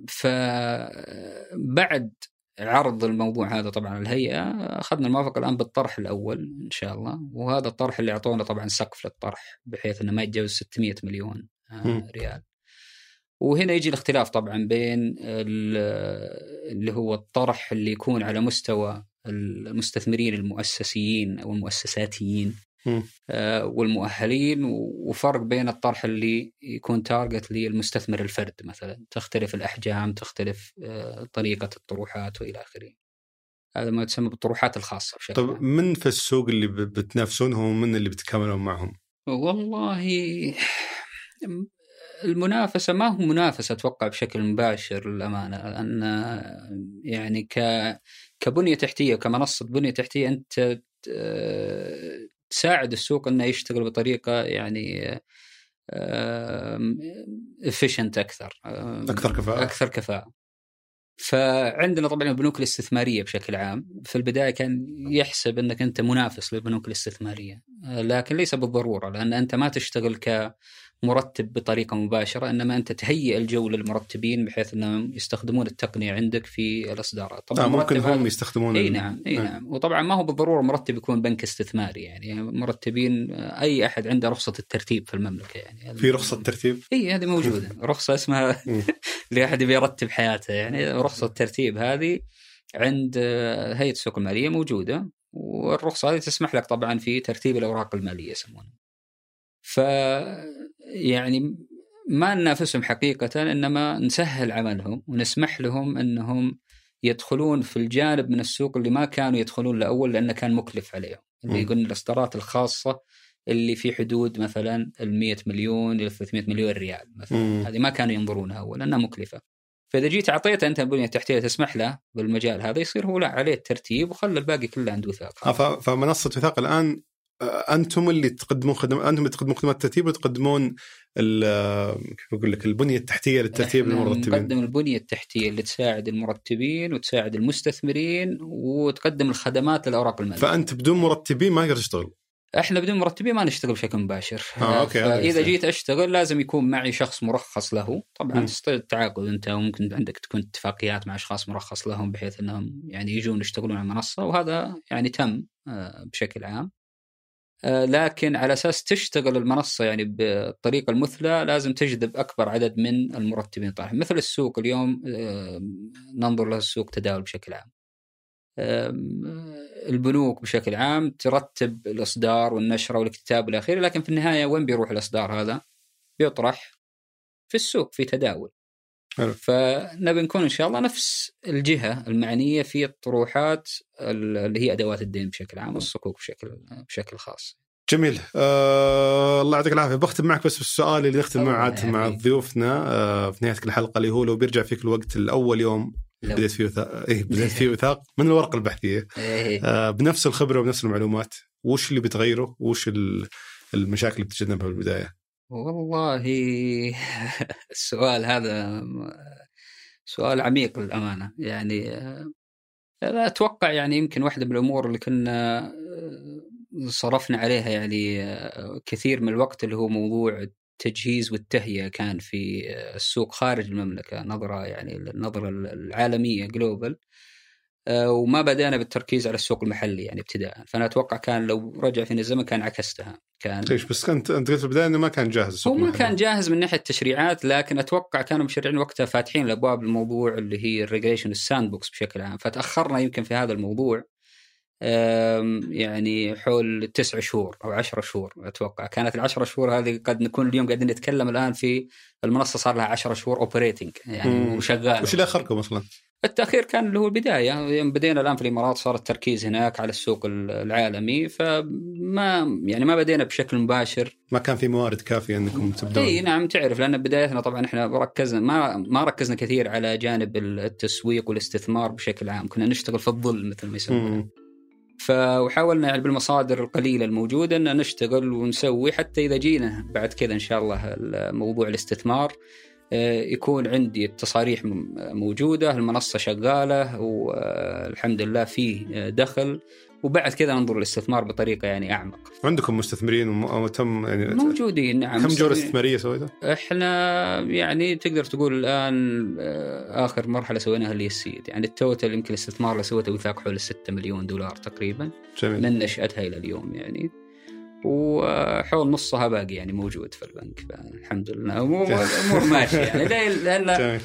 فبعد عرض الموضوع هذا طبعا الهيئه أخذنا الموافقة الآن بالطرح الأول إن شاء الله وهذا الطرح اللي أعطونا طبعا سقف للطرح بحيث إنه ما يتجاوز 600 مليون آه، ريال. وهنا يجي الاختلاف طبعا بين اللي هو الطرح اللي يكون على مستوى المستثمرين المؤسسيين أو المؤسساتيين والمؤهلين وفرق بين الطرح اللي يكون تارجت للمستثمر الفرد مثلا تختلف الأحجام تختلف آه، طريقة الطروحات وإلى آخره هذا ما تسمى بالطروحات الخاصة بشكل طيب. من في السوق اللي بتنافسونهم ومن اللي بتكملون معهم؟ والله المنافسة ما هو منافسة أتوقع بشكل مباشر للأمانة لأن يعني ك كبنية تحتية وكمنصة بنية تحتية أنت آه، تساعد السوق أنه يشتغل بطريقة يعني افيشنت أكثر آم، أكثر كفاءة. أكثر كفاءة. فعندنا طبعا البنوك الاستثمارية بشكل عام في البداية كان يحسب إنك أنت منافس للبنوك الاستثمارية آه، لكن ليس بالضرورة لأن أنت ما تشتغل كمرتب بطريقة مباشرة إنما أنت تهيئ الجو للمرتبين بحيث إنهم يستخدمون التقنية عندك في الاصدارات آه ممكن هم يستخدمون ال- نعم إي آه. نعم. وطبعا ما هو بالضرورة مرتب يكون بنك استثماري يعني مرتبين أي أحد عنده رخصة الترتيب في المملكة يعني في رخصة ترتيب إي هذه موجودة. رخصة اسمها يبي يرتب حياته يعني رخصة الترتيب هذه عند هيئة السوق المالية موجودة والرخصة هذه تسمح لك طبعا في ترتيب الأوراق المالية يسمونها. ف يعني ما ننافسهم حقيقة إنما نسهل عملهم ونسمح لهم إنهم يدخلون في الجانب من السوق اللي ما كانوا يدخلون لأول لأنه كان مكلف عليهم اللي. يقولون الإصدارات الخاصة اللي في حدود مثلا ال 100 مليون إلى 300 مليون ريال مثلا مم. هذه ما كانوا ينظرونها أول لأنها مكلفة فإذا جيت اعطيته أنت البنيه التحتية تسمح له بالمجال هذا يصير هو لا عليه الترتيب وخلى الباقي كله عنده وثاقه آه، فمنصة وثاق الآن أنتم اللي تقدمون خدم أنتم اللي تقدمون خدمات الترتيب وتقدمون آه، كيف أقول لك البنية التحتية للترتيب للمرتبين. نقدم البنية التحتية اللي تساعد المرتبين وتساعد المستثمرين وتقدم الخدمات للأوراق المالية. فأنت بدون مرتبين ما تقدر تشتغل إحنا بدون مرتبين ما نشتغل بشكل مباشر. آه، أوكي، يصير. جيت أشتغل لازم يكون معي شخص مرخص له. طبعا. تستطيع التعاقد أنت وممكن عندك تكون اتفاقيات مع أشخاص مرخص لهم بحيث إنهم يعني يجون يشتغلون على المنصة وهذا يعني تم آه، بشكل عام. آه، لكن على أساس تشتغل المنصة يعني بالطريقة المثلى لازم تجذب أكبر عدد من المرتبين طبعا مثل السوق اليوم آه، ننظر له السوق تداول بشكل عام آم، البنوك بشكل عام ترتب الإصدار والنشرة والاكتتاب والى اخره لكن في النهاية وين بيروح الإصدار هذا؟ بيطرح في السوق في تداول. حلو. فنبي نكون إن شاء الله نفس الجهة المعنية في الطروحات اللي هي أدوات الدين بشكل عام والصكوك بشكل بشكل خاص. جميل آه الله يعطيك العافية بختم معك بس بالسؤال اللي نختم معه عاده مع. ضيوفنا آه في نهاية كل حلقه اللي هو لو بيرجع فيك الوقت الأول يوم لو- بديت فيه وثاق إيه بديت فيه وثاق من الورقة البحثية إيه. آه بنفس الخبرة وبنفس المعلومات وش اللي بتغيره وش ال- المشاكل اللي بتتجنبها في البدايه والله السؤال هذا سؤال عميق للأمانة. يعني آه، أنا أتوقع يعني يمكن واحدة من الأمور اللي كنا آه، صرفنا عليها يعني آه، كثير من الوقت اللي هو موضوع التجهيز والتهيئة كان في السوق خارج المملكة نظرة يعني النظرة العالمية global وما بدأنا بالتركيز على السوق المحلي يعني ابتداء فأنا أتوقع كان لو رجع فينا الزمن كان عكستها كان ليش بس كنت أنت قلت في البداية إنه ما كان جاهز السوق هو ما. كان جاهز من ناحية التشريعات لكن أتوقع كانوا المشرعين وقتها فاتحين الأبواب الموضوع اللي هي ال regulation ال sandbox بشكل عام فتاخرنا يمكن في هذا الموضوع يعني حول تسع شهور أو عشرة شهور أتوقع كانت العشرة شهور هذه قد نكون اليوم قاعدين نتكلم الآن في المنصة صار لها عشرة شهور operating يعني مم. وشغالة وش اللي أخركم أصلا؟ التأخير كان اللي هو البداية. يوم بدينا الآن في الإمارات صار التركيز هناك على السوق العالمي. فما يعني ما بدينا بشكل مباشر. ما كان في موارد كافية إنكم تبدون. إي نعم تعرف لأن بدايتنا طبعا إحنا ركزنا ما ما ركزنا كثير على جانب التسويق والاستثمار بشكل عام. كنا نشتغل في الظل مثل ما يسمونه. فحاولنا يعني بالمصادر القليلة الموجودة ان نشتغل ونسوي حتى إذا جينا بعد كذا إن شاء الله موضوع الاستثمار. يكون عندي التصاريح موجودة المنصة شغالة والحمد لله فيه آه، دخل. وبعد كذا ننظر للاستثمار بطريقة يعني أعمق. عندكم مستثمرين وم- وتم يعني موجودين نعم. كم جولة. استثمارية سويتها؟ إحنا يعني تقدر تقول الآن آه، آخر مرحلة سويناها اللي السيد. يعني التوتال يمكن الاستثمار اللي سويته وثاق حول 6 مليون دولار تقريبا. جميل. من نشأتها إلى اليوم يعني. وحول نصها باقي يعني موجود في البنك فالحمد لله. الأمور ماشيه يعني. لأن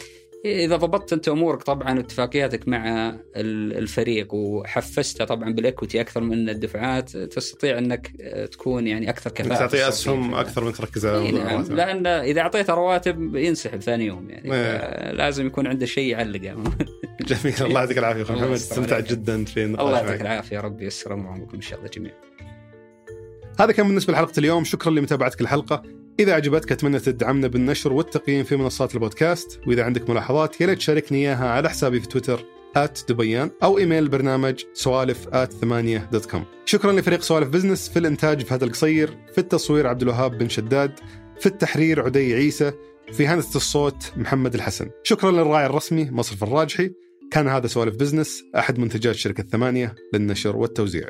إذا ضبطت أنت أمورك طبعا واتفاقياتك مع الفريق وحفزته طبعا بالاكوتي أكثر من الدفعات تستطيع أنك تكون يعني أكثر كفاءة تعطي أسهم أكثر من تركز على نعم. لأن إذا أعطيته رواتب ينسحب ثاني يوم يعني. إيه. لازم يكون عنده شيء يعلقه. جميل. الله يعطيك العافية أخوي محمد. استمتعت جدا في النقاش الله يعطيك العافية ربي يسر اموركم ان شاء الله جميعا. هذا كان بالنسبة لحلقة اليوم. شكرا لمتابعتك الحلقة. إذا عجبتك أتمنى تدعمنا بالنشر والتقييم في منصات البودكاست. وإذا عندك ملاحظات يا ريت تشاركني إياها على حسابي في تويتر دبيان أو إيميل البرنامج سوالف ثمانية dot com شكرا لفريق سوالف business في الإنتاج فهد القصير في التصوير عبد الوهاب بن شداد في التحرير عدي عيسى في هندسة الصوت محمد الحسن. شكرا للراعي الرسمي مصرف الراجحي. كان هذا سوالف بزنس أحد منتجات شركة ثمانية للنشر والتوزيع.